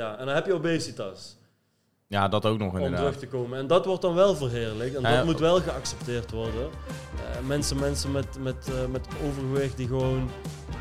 Ja, en dan heb je obesitas. Ja, dat ook nog om inderdaad. terug te komen. En dat wordt dan wel verheerlijkt. En Ja, dat ja. moet wel geaccepteerd worden. Eh, mensen mensen met, met, eh, met overgewicht die gewoon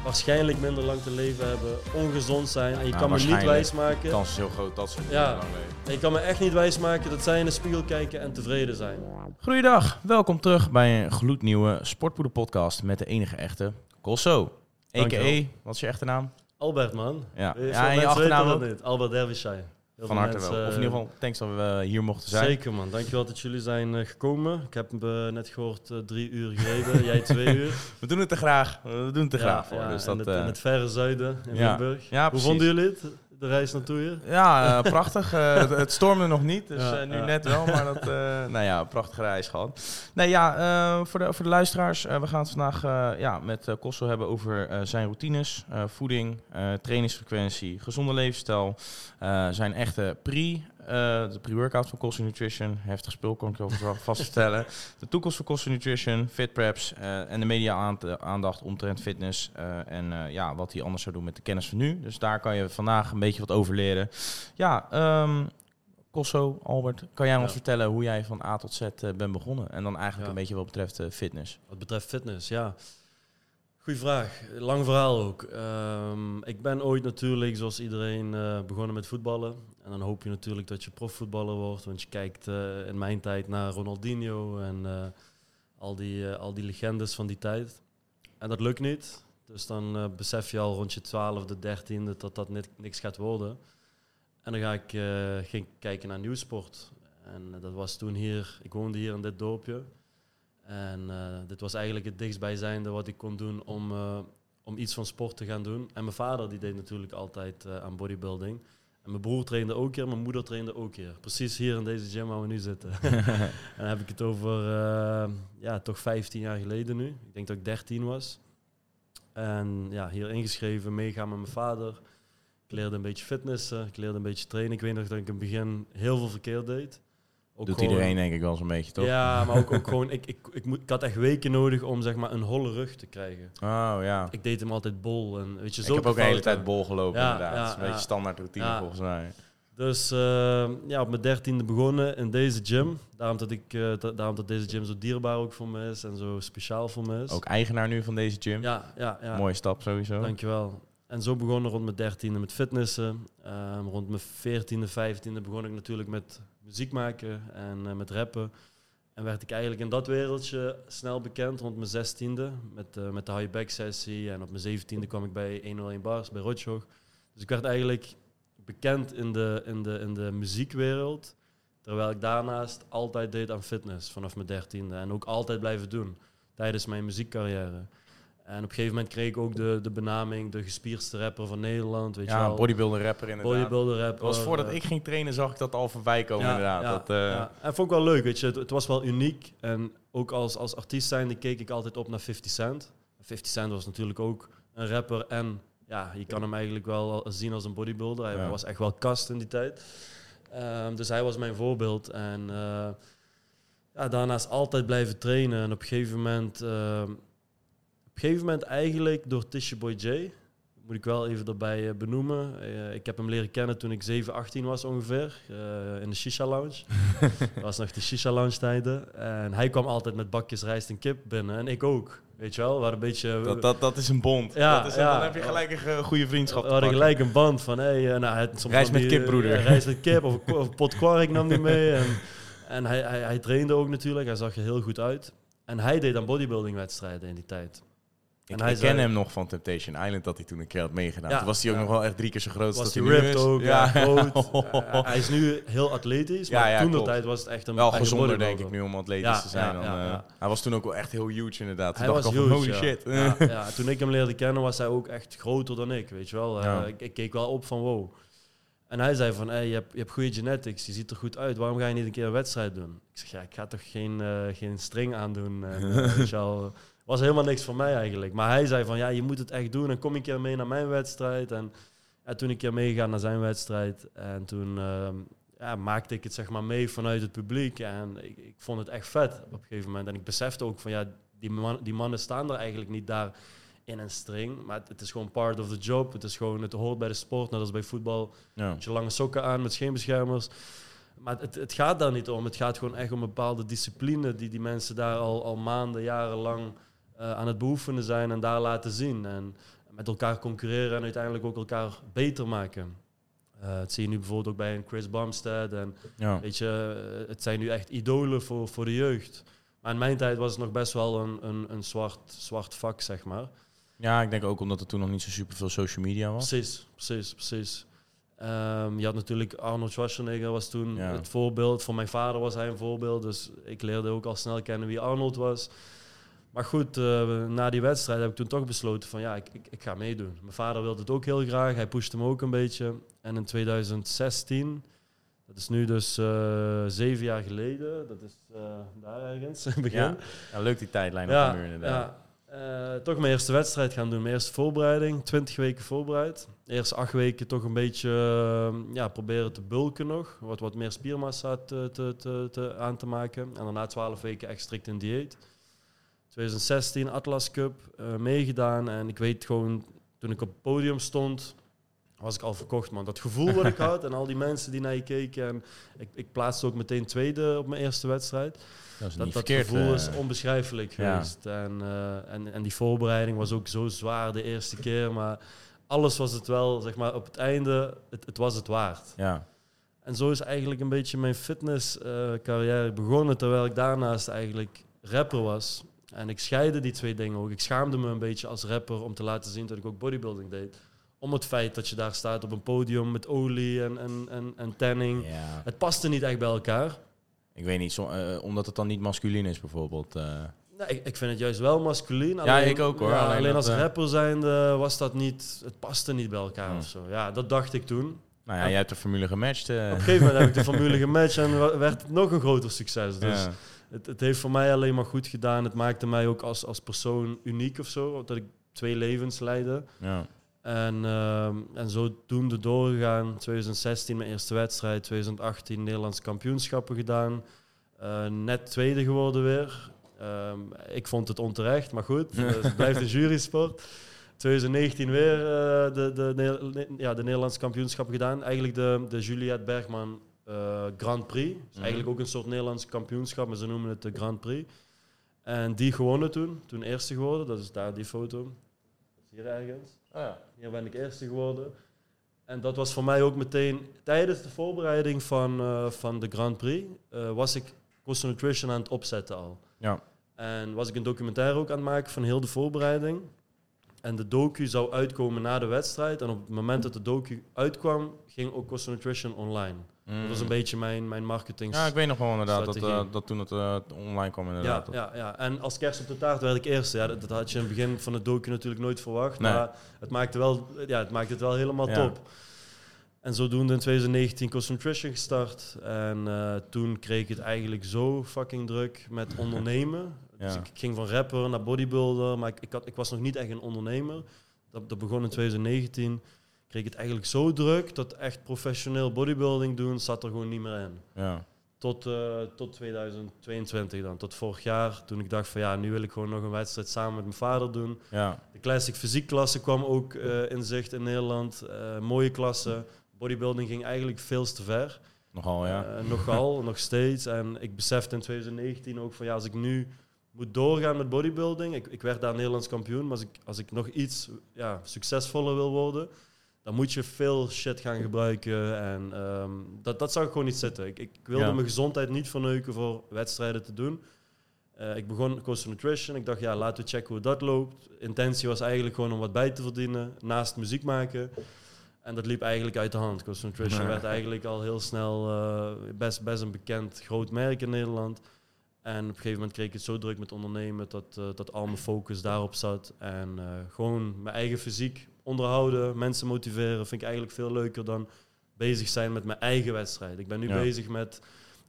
waarschijnlijk minder lang te leven hebben, ongezond zijn. En je kan me niet wijsmaken. De kans is heel groot dat ze Ja. lang leven. En je kan me echt niet wijsmaken dat zij in de spiegel kijken en tevreden zijn. Goeiedag, welkom terug bij een gloednieuwe Sportpoeder podcast met de enige echte Colso. A.k.a. Wat is je echte naam? Albert, man. Ja, Veel ja en je achternaam ook? niet. Albert Derbyshire. Heel Van harte wel. Of in ieder eh, geval, thanks dat we hier mochten zijn. Zeker man, dankjewel dat jullie zijn eh, gekomen. Ik heb eh, net gehoord eh, drie uur gereden, jij twee uur. We doen het te graag. We doen het te graag voor. Ja, dus in, dat, het, in eh, het verre zuiden in. Limburg. Ja, Hoe precies. vonden jullie het, de reis naartoe hier? Ja, eh, prachtig. Eh, het, het stormde nog niet, dus Ja, eh, nu ja. net wel. Maar dat, nou ja, prachtige reis gehad. Nee, ja, voor, de, voor de luisteraars. we gaan het vandaag ja, met Kosso hebben over zijn routines, voeding, trainingsfrequentie, gezonde levensstijl. zijn echte pre, de pre-workout van Kosso Nutrition. Heftig spul, kan ik je over vast vertellen. De toekomst van Kosso Nutrition, fit preps eh, en de media aand- aandacht omtrent fitness. eh, en eh, ja, wat hij anders zou doen met de kennis van nu. Dus daar kan je vandaag een beetje wat over leren. Ja, ehm Kosso, Albert, kan jij ons vertellen hoe jij van A tot Z eh, bent begonnen? En dan eigenlijk Ja. een beetje wat betreft eh, fitness. Wat betreft fitness, ja. Goeie vraag. Lang verhaal ook. Ehm, ik ben ooit natuurlijk, zoals iedereen, eh, begonnen met voetballen. En dan hoop je natuurlijk dat je profvoetballer wordt. Want je kijkt eh, in mijn tijd naar Ronaldinho en eh, al, die, al die legendes van die tijd. En dat lukt niet. Dus dan besef je al rond je twaalfde, dertiende dat dat net niks gaat worden. En dan ga ik, ging kijken naar nieuwsport. En dat was toen hier, ik woonde hier in dit dorpje. En eh, dit was eigenlijk het dichtstbijzijnde wat ik kon doen om, eh, om iets van sport te gaan doen. En mijn vader die deed natuurlijk altijd eh, aan bodybuilding. En mijn broer trainde ook hier, mijn moeder trainde ook hier. Precies hier in deze gym waar we nu zitten. en dan heb ik het over, ja, toch 15 jaar geleden nu. Ik denk dat ik 13 was. En ja, hier ingeschreven, meegaan met mijn vader. Ik leerde een beetje fitnessen, ik leerde een beetje trainen. Ik weet nog dat ik in het begin heel veel verkeerd deed. Ook Doet gewoon- iedereen denk ik wel zo'n beetje, toch? ja, maar ook, ook gewoon, ik, ik, ik, moet, ik had echt weken nodig om zeg maar een holle rug te krijgen. Oh ja. Ik deed hem altijd bol en weet je, Ik zo. heb ook de hele tijd bol gelopen Ja, inderdaad. ja, is een beetje standaard routine volgens mij. Dus eh, ja, op mijn dertiende begonnen in deze gym. Daarom dat, ik, eh, da- daarom dat deze gym zo dierbaar ook voor me is en zo speciaal voor me is. Ook eigenaar nu van deze gym. Ja, ja, ja. Mooie stap sowieso. Dankjewel. En zo begonnen rond mijn dertiende met fitnessen. Ehm, rond mijn veertiende, vijftiende begon ik natuurlijk met muziek maken en eh, met rappen. En werd ik eigenlijk in dat wereldje snel bekend rond mijn zestiende met, eh, met de high back sessie. En op mijn zeventiende kwam ik bij 101 Bars, bij Rotjoch. Dus ik werd eigenlijk bekend in de, in, de, in de muziekwereld. Terwijl ik daarnaast altijd deed aan fitness vanaf mijn dertiende. En ook altijd blijven doen tijdens mijn muziekcarrière. En op een gegeven moment kreeg ik ook de, de benaming de gespierste rapper van Nederland. Weet je ja, wel. bodybuilder rapper inderdaad. bodybuilder rapper. Dat was voordat ik ging trainen, zag ik dat al voorbij komen ja, inderdaad. ja, dat, eh, ja. En vond ik wel leuk, weet je. Het, het was wel uniek. En ook als, als artiest zijnde keek ik altijd op naar 50 Cent. 50 Cent was natuurlijk ook een rapper. En ja, je kan hem eigenlijk wel zien als een bodybuilder. Hij was echt wel kast in die tijd. Ehm, dus hij was mijn voorbeeld. En eh, ja, daarnaast altijd blijven trainen. En op een gegeven moment... ehm, een gegeven moment eigenlijk door Tisha Boy J... Moet ik wel even erbij eh, benoemen. Eh, ik heb hem leren kennen toen ik 7, 18 was ongeveer. eh, in de Shisha Lounge. dat was nog de Shisha Lounge tijden. En hij kwam altijd met bakjes rijst en kip binnen. En ik ook. Weet je wel, we hadden een beetje... dat, dat, dat is een bond. Ja, dat is ja. Dan heb je gelijk een goede vriendschap we hadden gelijk een band van... Hey, nou, het, soms Rijst nam met die, kip, broeder. rijst met kip of of pot kwark nam hij mee. En, en hij, hij, hij trainde ook natuurlijk. Hij zag er heel goed uit. En hij deed aan bodybuilding wedstrijden in die tijd. Ik, En hij ik zei- hem nog van Temptation Island, dat hij toen een keer had meegedaan. Ja, toen was hij ook ja. nog wel echt drie keer zo groot als hij nu is. ook, ja, groot. Hij is nu heel atletisch, maar toen de tijd was het echt een wel gezonder denk ik nu om atletisch te zijn. dan, eh. Hij was toen ook wel echt heel huge inderdaad. Toen Hij dacht was ik al van, huge, holy ja. shit. Ja, toen ik hem leerde kennen was hij ook echt groter dan ik, weet je wel. Eh, ik, ik keek wel op van wow. En hij zei van, hey, je, hebt, je hebt goede genetics, je ziet er goed uit. Waarom ga je niet een keer een wedstrijd doen? Ik zeg, ja, ik ga toch geen, eh, geen string aandoen. En, weet je wel. Was helemaal niks voor mij eigenlijk. Maar hij zei van, ja, je moet het echt doen. En kom een keer mee naar mijn wedstrijd. En ja, toen een keer meegegaan naar zijn wedstrijd. En toen ehm, ja, maakte ik het zeg maar mee vanuit het publiek. En ik, ik vond het echt vet op een gegeven moment. En ik besefte ook van, ja, die, man, die mannen staan er eigenlijk niet daar in een string. Maar het, het is gewoon part of the job. Het is gewoon, het hoort bij de sport. Net als bij voetbal. Ja. Met je lange sokken aan, met scheenbeschermers. Maar het, het gaat daar niet om. Het gaat gewoon echt om een bepaalde discipline die die mensen daar al, al maanden, jarenlang eh, aan het beoefenen zijn en daar laten zien. En met elkaar concurreren en uiteindelijk ook elkaar beter maken. Uh, dat zie je nu bijvoorbeeld ook bij een Chris Bumstead. En Ja. weet je, eh, het zijn nu echt idolen voor, voor de jeugd. Maar in mijn tijd was het nog best wel een, een, een zwart, zwart vak, zeg maar. ja, ik denk ook omdat er toen nog niet zo super veel social media was. Precies, precies, precies. Ehm, je had natuurlijk Arnold Schwarzenegger was toen Ja. het voorbeeld. Voor mijn vader was hij een voorbeeld. Dus ik leerde ook al snel kennen wie Arnold was. Maar goed, eh, na die wedstrijd heb ik toen toch besloten van ja, ik, ik, ik ga meedoen. Mijn vader wilde het ook heel graag. Hij pushte me ook een beetje. En in 2016, dat is nu dus eh, zeven jaar geleden. Dat is eh, daar ergens, begin. Ja. Ja, leuk die tijdlijn op de muur inderdaad. ja. Toch mijn eerste wedstrijd gaan doen. Mijn eerste voorbereiding. 20 weken voorbereid. Eerst acht weken toch een beetje ja, proberen te bulken nog. Wat, wat meer spiermassa te, te, te, te- aan te maken. En daarna 12 weken echt strikt in dieet. 2016 Atlas Cup eh, meegedaan. En ik weet gewoon, toen ik op het podium stond, was ik al verkocht, man. Dat gevoel wat ik had en al die mensen die naar je keken. En ik, ik plaatste ook meteen tweede op mijn eerste wedstrijd Dat is dat, niet dat verkeerd. gevoel eh. is onbeschrijfelijk ja. geweest. En, eh, en, en die voorbereiding was ook zo zwaar de eerste keer. Maar alles was het wel, zeg maar, op het einde, het, het was het waard. ja. En zo is eigenlijk een beetje mijn fitnesscarrière begonnen. Terwijl ik daarnaast eigenlijk rapper was. En ik scheide die twee dingen ook. Ik schaamde me een beetje als rapper om te laten zien dat ik ook bodybuilding deed. Om het feit dat je daar staat op een podium met olie en, en, en, en tanning. ja. Het paste niet echt bij elkaar. Ik weet niet, zo- eh, omdat het dan niet masculin is bijvoorbeeld. eh. Nee, ik, ik vind het juist wel masculien. Ja, ik ook, hoor. ja, Alleen alleen, dat, als eh, rapper zijnde was dat niet... Het paste niet bij elkaar Hmm. of zo. Ja, dat dacht ik toen. nou ja, jij hebt de formule gematcht. Op een gegeven moment heb ik de formule gematcht en werd het nog een groter succes. Dus ja. Het, het heeft voor mij alleen maar goed gedaan. Het maakte mij ook als, als persoon uniek of zo. Dat ik twee levens leidde. Ja. En, ehm en zodoende doorgegaan. 2016 mijn eerste wedstrijd. 2018 Nederlandse kampioenschappen gedaan. Eh, net tweede geworden weer. Ehm, ik vond het onterecht, maar goed. eh, het blijft een jurysport. 2019 weer eh, de, de, ja, de Nederlandse kampioenschappen gedaan. Eigenlijk de, de Juliette Bergman eh, Grand Prix. Mhm. eigenlijk ook een soort Nederlands kampioenschap, maar ze noemen het de Grand Prix. En die gewonnen toen. Toen eerste geworden. Dat is daar die foto. Dat is hier ergens. Oh ja. Hier ben ik eerste geworden. En dat was voor mij ook meteen tijdens de voorbereiding van, eh, van de Grand Prix. eh, was ik Coastal Nutrition aan het opzetten al. Ja. En was ik een documentaire ook aan het maken van heel de voorbereiding. En de docu zou uitkomen na de wedstrijd. En op het moment dat de docu uitkwam, ging ook Coastal Nutrition online. Dat was een beetje mijn, mijn marketing. Mm. Ja, ik weet nog wel inderdaad dat, eh, dat toen het eh, online kwam inderdaad. Ja, ja, ja, en als kerst op de taart werd ik eerste. Ja, dat, dat had je in het begin van de docu natuurlijk nooit verwacht. Nee. Maar het maakte, wel, ja, het maakte het wel helemaal Ja. top. En zodoende in 2019 Cost Nutrition gestart. En eh, toen kreeg ik het eigenlijk zo fucking druk met ondernemen. Dus ik ging van rapper naar bodybuilder, maar ik, ik, had, ik was nog niet echt een ondernemer. Dat, dat begon in 2019. Kreeg het eigenlijk zo druk dat echt professioneel bodybuilding doen zat er gewoon niet meer in. Ja. Tot, eh, tot 2022 dan, tot vorig jaar. Toen ik dacht van ja, nu wil ik gewoon nog een wedstrijd samen met mijn vader doen. Ja. De classic fysiek klasse kwam ook eh, in zicht in Nederland. Eh, mooie klasse. Bodybuilding ging eigenlijk veel te ver. Nogal, ja. Nogal, nog steeds. En ik besefte in 2019 ook van ja, als ik nu moet doorgaan met bodybuilding. Ik, ik werd daar Nederlands kampioen, maar als ik, als ik nog iets ja, succesvoller wil worden, dan moet je veel shit gaan gebruiken. En ehm, dat, dat zag ik gewoon niet zitten. Ik, ik wilde Ja. mijn gezondheid niet verneuken voor wedstrijden te doen. Eh, ik begon Coastal Nutrition. Ik dacht, ja, laten we checken hoe dat loopt. Intentie was eigenlijk gewoon om wat bij te verdienen, naast muziek maken. En dat liep eigenlijk uit de hand. Coastal Nutrition Ja. werd eigenlijk al heel snel eh, best, best een bekend groot merk in Nederland. En op een gegeven moment kreeg ik het zo druk met ondernemen dat, eh, dat al mijn focus daarop zat. En gewoon mijn eigen fysiek onderhouden, mensen motiveren, vind ik eigenlijk veel leuker dan bezig zijn met mijn eigen wedstrijd. Ik ben nu Ja. bezig met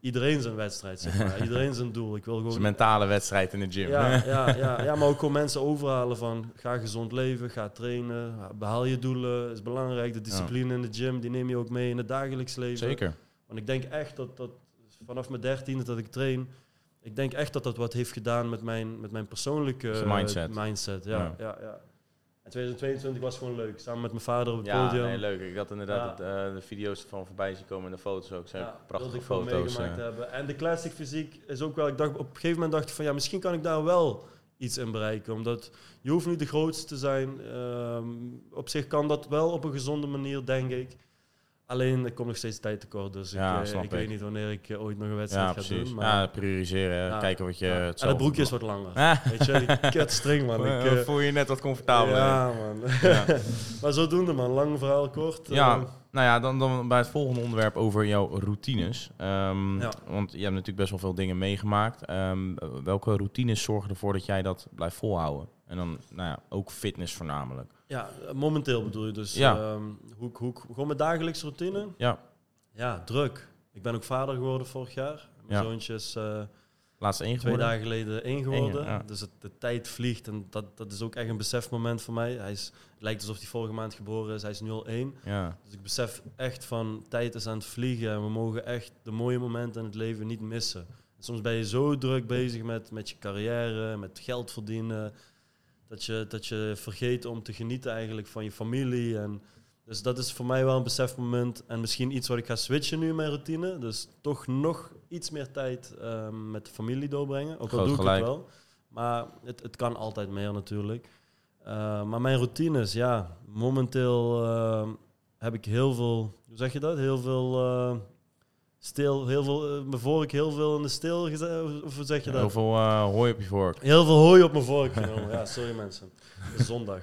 iedereen zijn wedstrijd, zeg maar. iedereen zijn doel. Ik wil is een gewoon mentale wedstrijd in de gym. ja, ja, ja, ja, maar ook gewoon mensen overhalen van ga gezond leven, ga trainen, behaal je doelen, is belangrijk. De discipline in de gym, die neem je ook mee in het dagelijks leven. Zeker. Want ik denk echt dat, dat vanaf mijn dertiende dat ik train, ik denk echt dat dat wat heeft gedaan met mijn, met mijn persoonlijke mindset. mindset. Ja, Ja. ja. Ja, En 2022 was gewoon leuk. Samen met mijn vader op het Ja, podium. nee, leuk. Ik had inderdaad Ja. het, eh, de video's van voorbij zien komen en de foto's ook. Zijn Ja, prachtige wilde ik foto's. meegemaakt eh. hebben. En de classic fysiek is ook wel... Ik dacht, op een gegeven moment dacht ik van... Ja, misschien kan ik daar wel iets in bereiken. Omdat je hoeft niet de grootste te zijn. Ehm, op zich kan dat wel op een gezonde manier, denk ik. Alleen, ik kom nog steeds tijd tekort. Dus Ja, ik, eh, ik ik. weet niet wanneer ik eh, ooit nog een wedstrijd ja, ga precies. doen. Maar, Ja, prioriseren. Ja. Kijken wat je... ja. het En het broekje is wat langer. Weet je, die kutstring, man. Ik, Eh, voel je je net wat comfortabeler. ja, man. Ja. maar zodoende, man. Lang verhaal kort. Ja, nou ja, dan, dan bij het volgende onderwerp over jouw routines. Ja. Want je hebt natuurlijk best wel veel dingen meegemaakt. Ehm, welke routines zorgen ervoor dat jij dat blijft volhouden? En dan nou ja, ook fitness voornamelijk. ja, momenteel bedoel je dus. Ja. ehm, hoe, ik- hoe, ik- gewoon mijn dagelijkse routine. Ja, Ja, druk. Ik ben ook vader geworden vorig jaar. Mijn Ja. zoontje is eh, laatste één twee dagen geleden één geworden. Eén, ja. Dus het, de tijd vliegt en dat, dat is ook echt een besefmoment voor mij. Hij is, het lijkt alsof hij vorige maand geboren is. Hij is nu al één. Ja, Dus ik besef echt van tijd is aan het vliegen en we mogen echt de mooie momenten in het leven niet missen. En soms ben je zo druk bezig met, met je carrière, met geld verdienen, dat je, dat je vergeet om te genieten eigenlijk van je familie. En dus dat is voor mij wel een besefmoment en misschien iets wat ik ga switchen nu in mijn routine. Dus toch nog iets meer tijd ehm, met de familie doorbrengen. Ook al doe ik gelijk. het wel. Maar het, het kan altijd meer natuurlijk. Uh, maar mijn routines, ja, momenteel uh, heb ik heel veel, hoe zeg je dat? Heel veel uh, stil, heel veel, uh, mijn vork heel veel in de stil of hoe zeg je dat? Heel veel uh, hooi op je vork. Heel veel hooi op mijn vork genomen, ja, sorry mensen. Zondag.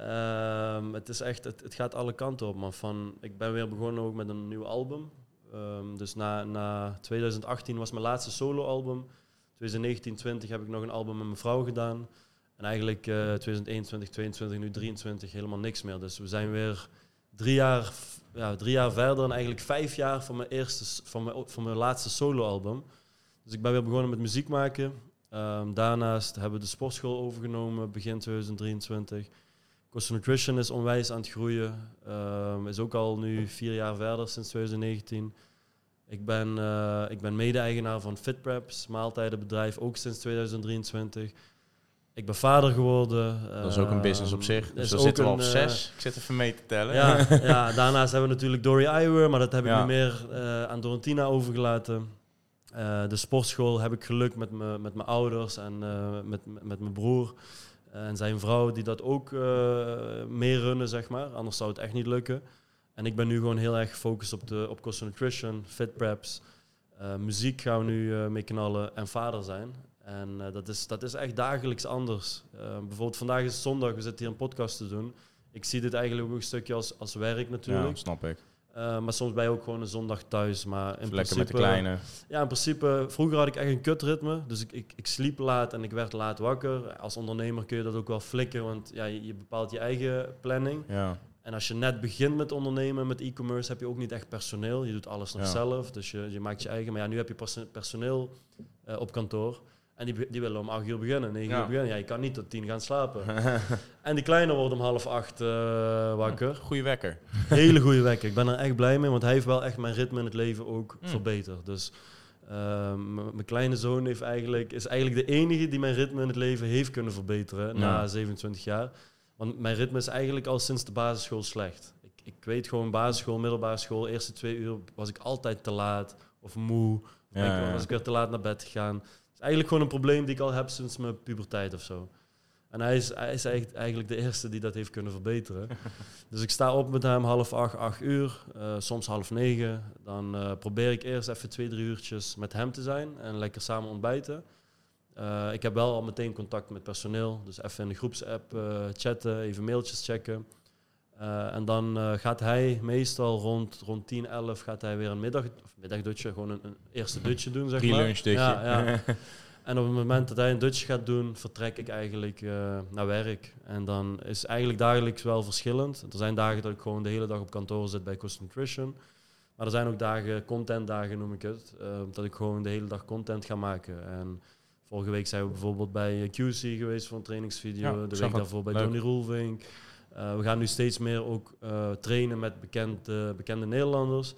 Um, het is echt, het, het, gaat alle kanten op, man. Van, ik ben weer begonnen ook met een nieuw album. Um, dus na, na 2018 was mijn laatste solo-album. 2019, 20 heb ik nog een album met mijn vrouw gedaan. En eigenlijk uh, 2021, 22, nu 23 helemaal niks meer. Dus we zijn weer drie jaar, ja, drie jaar verder en eigenlijk vijf jaar van mijn, eerste, van mijn, van mijn laatste solo-album. Dus ik ben weer begonnen met muziek maken. Um, daarnaast hebben we de sportschool overgenomen begin 2023. Costa Nutrition is onwijs aan het groeien. Um, is ook al nu vier jaar verder sinds 2019. Ik ben, uh, ik ben mede-eigenaar van FitPreps, maaltijdenbedrijf, ook sinds 2023. Ik ben vader geworden. Dat is ook een business op zich. Dus dan zitten we op zes. Uh, ik zit even mee te tellen. Ja, ja daarnaast hebben we natuurlijk Dory Eyewear, maar dat heb ik Ja. nu meer uh, aan Dorentina overgelaten. Uh, de sportschool heb ik geluk met, me, met mijn ouders en uh, met, met mijn broer en zijn vrouw, die dat ook uh, meerunnen, zeg maar. Anders zou het echt niet lukken. En ik ben nu gewoon heel erg gefocust op, de, op Nutrition, fit preps. Muziek gaan we nu mee knallen en vader zijn. En uh, dat, is, dat is echt dagelijks anders. Uh, bijvoorbeeld vandaag is zondag, we zitten hier een podcast te doen. Ik zie dit eigenlijk ook een stukje als, als werk natuurlijk. Ja, snap ik. Uh, maar soms ben je ook gewoon een zondag thuis. Maar in Lekker principe, met de kleine. Ja, in principe, vroeger had ik echt een kutritme. Dus ik, ik, ik sliep laat en ik werd laat wakker. Als ondernemer kun je dat ook wel flikken, want ja, je, je bepaalt je eigen planning. Ja. En als je net begint met ondernemen, met e-commerce, heb je ook niet echt personeel. Je doet alles nog Ja. zelf, dus je, je maakt je eigen. Maar ja, nu heb je perso- personeel uh, op kantoor. En die, die willen om 8 uur beginnen, 9 Ja. uur beginnen. Ja, je kan niet tot 10 gaan slapen. en die kleine wordt om half 8 uh, wakker. Goeie wekker. Hele goede wekker. Ik ben er echt blij mee, want hij heeft wel echt mijn ritme in het leven ook Mm. verbeterd. Dus uh, m- mijn kleine zoon heeft eigenlijk, is eigenlijk de enige die mijn ritme in het leven heeft kunnen verbeteren na 27 jaar. Want mijn ritme is eigenlijk al sinds de basisschool slecht. Ik, ik weet gewoon, basisschool, middelbare school, eerste twee uur was ik altijd te laat of moe. Ja. was ik weer te laat naar bed gegaan. Is eigenlijk gewoon een probleem die ik al heb sinds mijn puberteit of zo. En hij is, hij is eigenlijk de eerste die dat heeft kunnen verbeteren. dus ik sta op met hem half acht, acht uur, eh, soms half negen. Dan eh, probeer ik eerst even twee, drie uurtjes met hem te zijn en lekker samen ontbijten. Eh, ik heb wel al meteen contact met personeel, dus even in de groepsapp chatten, even mailtjes checken. Eh, en dan eh, gaat hij meestal rond, rond 10, 11 gaat hij weer een middag, of middagdutje, gewoon een, een eerste dutje doen, zeg maar. Ja, ja. En op het moment dat hij een dutje gaat doen, vertrek ik eigenlijk eh, naar werk. En dan is eigenlijk dagelijks wel verschillend. Er zijn dagen dat ik gewoon de hele dag op kantoor zit bij Cost Nutrition. Maar er zijn ook dagen, contentdagen noem ik het, dat ik gewoon de hele dag content ga maken. En vorige week zijn we bijvoorbeeld bij QC geweest voor een trainingsvideo. Ja, de week daarvoor bij Leuk. Tony Roelvink. Eh, we gaan nu steeds meer ook eh, trainen met bekend, bekende Nederlanders.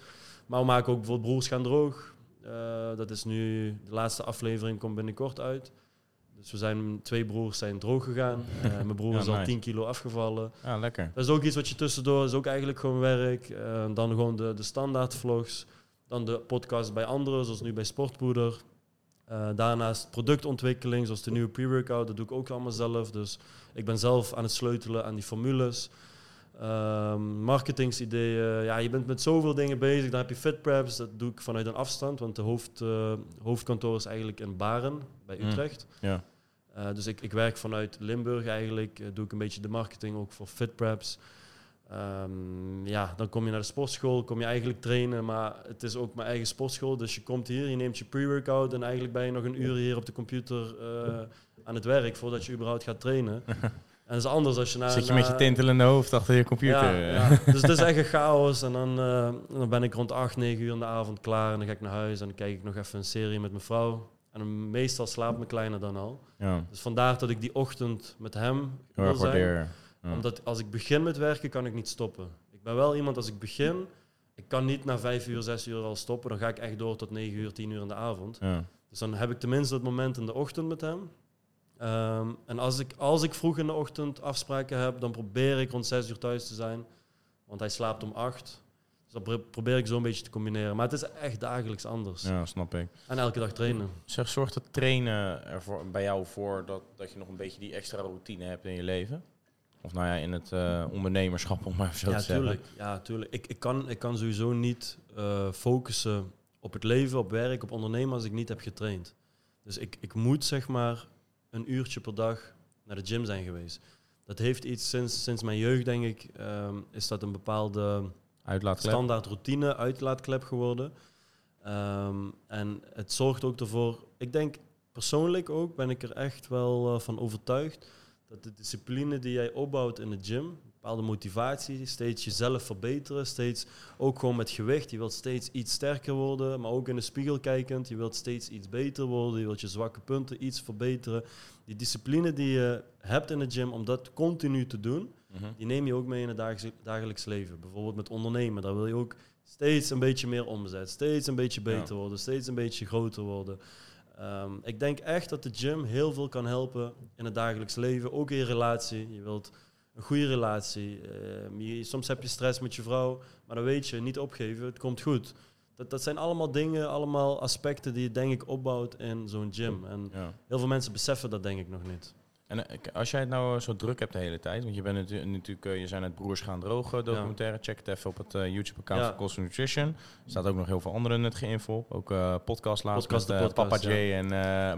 Maar we maken ook bijvoorbeeld Broers gaan droog. Eh, dat is nu, de laatste aflevering komt binnenkort uit. Dus we zijn, twee broers zijn droog gegaan. Mijn broer Ja, is al nice. 10 kilo afgevallen. Ja, lekker. Dat is ook iets wat je tussendoor, is ook eigenlijk gewoon werk. Dan gewoon de, de standaard vlogs. Dan de podcast bij anderen, zoals nu bij Sportpoeder. Eh, daarnaast productontwikkeling, zoals de nieuwe pre-workout. Dat doe ik ook allemaal zelf. Dus ik ben zelf aan het sleutelen aan die formules. Ehm marketingsideeën. Ja, je bent met zoveel dingen bezig. Dan heb je FitPreps, dat doe ik vanuit een afstand. Want de hoofd, eh, hoofdkantoor is eigenlijk in Baren, bij Mm. Utrecht. Eh, dus ik, ik werk vanuit Limburg eigenlijk. Doe ik een beetje de marketing ook voor FitPreps. Ehm, ja, dan kom je naar de sportschool, kom je eigenlijk trainen, maar het is ook mijn eigen sportschool. Dus je komt hier, je neemt je pre-workout en eigenlijk ben je nog een uur hier op de computer eh, aan het werk voordat je überhaupt gaat trainen. en dat is anders als je naar... Zit je met je tintelende hoofd achter je computer? ja, ja. Dus het is echt een chaos. En dan, eh, dan ben ik rond 8, 9 uur in de avond klaar. En dan ga ik naar huis en dan kijk ik nog even een serie met mijn vrouw. En meestal slaapt mijn kleine dan al. Ja, Dus vandaar dat ik die ochtend met hem wil zijn. Ja. Omdat als ik begin met werken, kan ik niet stoppen. Ik ben wel iemand, als ik begin, ik kan niet na 5 uur, 6 uur al stoppen. Dan ga ik echt door tot 9 uur, 10 uur in de avond. Ja. Dus dan heb ik tenminste het moment in de ochtend met hem. Ehm, en als ik, als ik vroeg in de ochtend afspraken heb, dan probeer ik rond 6 uur thuis te zijn. Want hij slaapt om 8. Dus dat pro- probeer ik zo een beetje te combineren. Maar het is echt dagelijks anders. ja, snap ik. En elke dag trainen. Zeg, zorgt het trainen er voor, bij jou voor dat, dat je nog een beetje die extra routine hebt in je leven? Of nou ja, in het eh, ondernemerschap, om maar zo Ja, te zeggen. tuurlijk. Ja, tuurlijk. Ik, ik, kan, ik kan sowieso niet eh, focussen op het leven, op werk, op ondernemen als ik niet heb getraind. Dus ik, ik moet zeg maar een uurtje per dag naar de gym zijn geweest. Dat heeft iets sinds, sinds mijn jeugd, denk ik, ehm, is dat een bepaalde Uitlaatklep. standaard routine, uitlaatklep geworden. Ehm, en het zorgt ook ervoor, ik denk persoonlijk ook, ben ik er echt wel eh, van overtuigd dat de discipline die jij opbouwt in de gym, bepaalde motivatie, steeds jezelf verbeteren, steeds ook gewoon met gewicht, je wilt steeds iets sterker worden, maar ook in de spiegel kijkend, je wilt steeds iets beter worden, je wilt je zwakke punten iets verbeteren. Die discipline die je hebt in de gym om dat continu te doen, Mhm. die neem je ook mee in het dagelijks, dagelijks leven. Bijvoorbeeld met ondernemen, daar wil je ook steeds een beetje meer omzet, steeds een beetje beter Ja. worden, steeds een beetje groter worden. Ehm, ik denk echt dat de gym heel veel kan helpen in het dagelijks leven, ook in je relatie. Je wilt een goede relatie. Ehm, je- soms heb je stress met je vrouw, maar dan weet je, niet opgeven, het komt goed. Dat, dat zijn allemaal dingen, allemaal aspecten die je denk ik opbouwt in zo'n gym. En Ja. heel veel mensen beseffen dat denk ik nog niet. En eh, als jij het nou eh, zo druk hebt de hele tijd, want je bent natu- natuurlijk, eh, je zijn het Broers gaan drogen documentaire, check het even op het YouTube-account van Cost Nutrition. Er staat ook nog heel veel andere nuttige info. Ook eh podcast laatst Podcast, met de podcast, Papa Jay en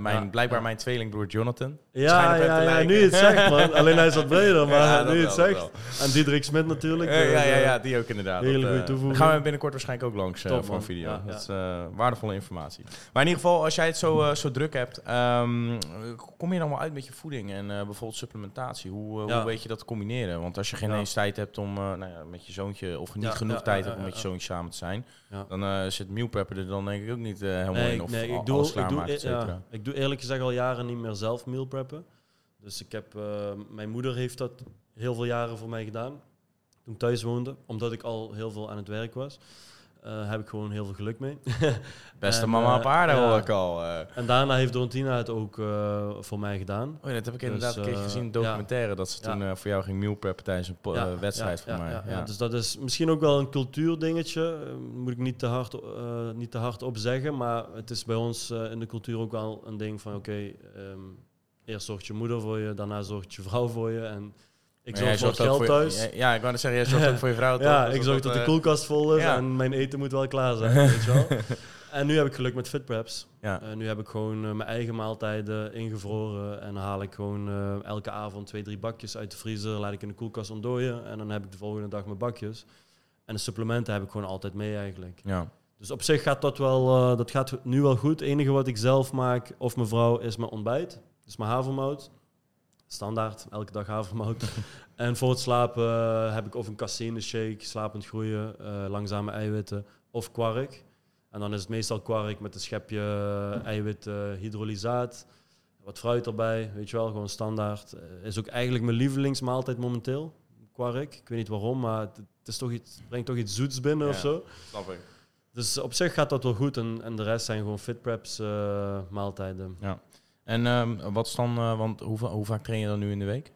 mijn, blijkbaar mijn tweelingbroer Jonathan. Ja, ja, nu het zegt, man. Alleen hij is wat breder, maar nu het zegt. En Diederik Smit natuurlijk. Ja, ja, ja, die ook inderdaad. hele goede toevoeging. Gaan we binnenkort waarschijnlijk ook langs Top, voor een video. Ja, dat is waardevolle informatie. Maar in ieder geval, als jij het zo, zo druk hebt, ehm, kom je dan wel uit met je voeding en eh, bijvoorbeeld supplementatie? Hoe, eh, Ja. hoe weet je dat te combineren? Want als je geen Ja. eens tijd hebt om eh, nou ja, met je zoontje, of niet genoeg tijd hebt om met je zoontje samen te zijn, dan zit meal preppen er dan denk ik ook niet helemaal Nee, in. Of nee, ik doe, ik, doe, ja, cetera. ik doe eerlijk gezegd al jaren niet meer zelf meal preppen. Dus ik heb, mijn moeder heeft dat heel veel jaren voor mij gedaan. Toen ik thuis woonde, omdat ik al heel veel aan het werk was. Eh, heb ik gewoon heel veel geluk mee. Beste En, mama eh, op aarde ja. hoor ik al. eh. en daarna heeft Dorentina het ook eh, voor mij gedaan. Oh ja, dat heb ik Dus, inderdaad een eh, gezien documentaire. Dat ze toen eh, voor jou ging meal preppen tijdens een Ja, eh, wedstrijd ja, voor mij. Ja. Dus dat is misschien ook wel een cultuurdingetje. eh, moet ik niet te hard, eh, niet te hard op zeggen. Maar het is bij ons eh, in de cultuur ook wel een ding van... Oké, ehm, eerst zorgt je moeder voor je, daarna zorgt je vrouw voor je. En ik zorg voor geld voor thuis. Ja, ja, ik wou net zeggen, jij zorgt ook voor je vrouw. toch? Ja, Dus ik zorg dat de eh, koelkast vol is ja. en mijn eten moet wel klaar zijn. weet je wel? En nu heb ik geluk met FitPreps. Ja. Eh, nu heb ik gewoon eh, mijn eigen maaltijden ingevroren. En dan haal ik gewoon elke avond twee, drie bakjes uit de vriezer. Laat ik in de koelkast ontdooien. En dan heb ik de volgende dag mijn bakjes. En de supplementen heb ik gewoon altijd mee eigenlijk. Ja. Dus op zich gaat dat wel, dat gaat nu wel goed. Het enige wat ik zelf maak, of mijn vrouw, is mijn ontbijt. Dus mijn havermout. Standaard, elke dag havermout. en voor het slapen eh, heb ik of een caseïne shake, slapend groeien, eh, langzame eiwitten, of kwark. En dan is het meestal kwark met een schepje eh, eiwit hydrolysaat. Wat fruit erbij, weet je wel, gewoon standaard. Is ook eigenlijk mijn lievelingsmaaltijd momenteel, kwark. Ik weet niet waarom, maar het, is toch iets, het brengt toch iets zoets binnen of Ja. zo. Snap ik. Dus op zich gaat dat wel goed en, en de rest zijn gewoon fit preps eh, maaltijden. En ehm, wat is dan, eh, want hoe, hoe vaak train je dan nu in de week?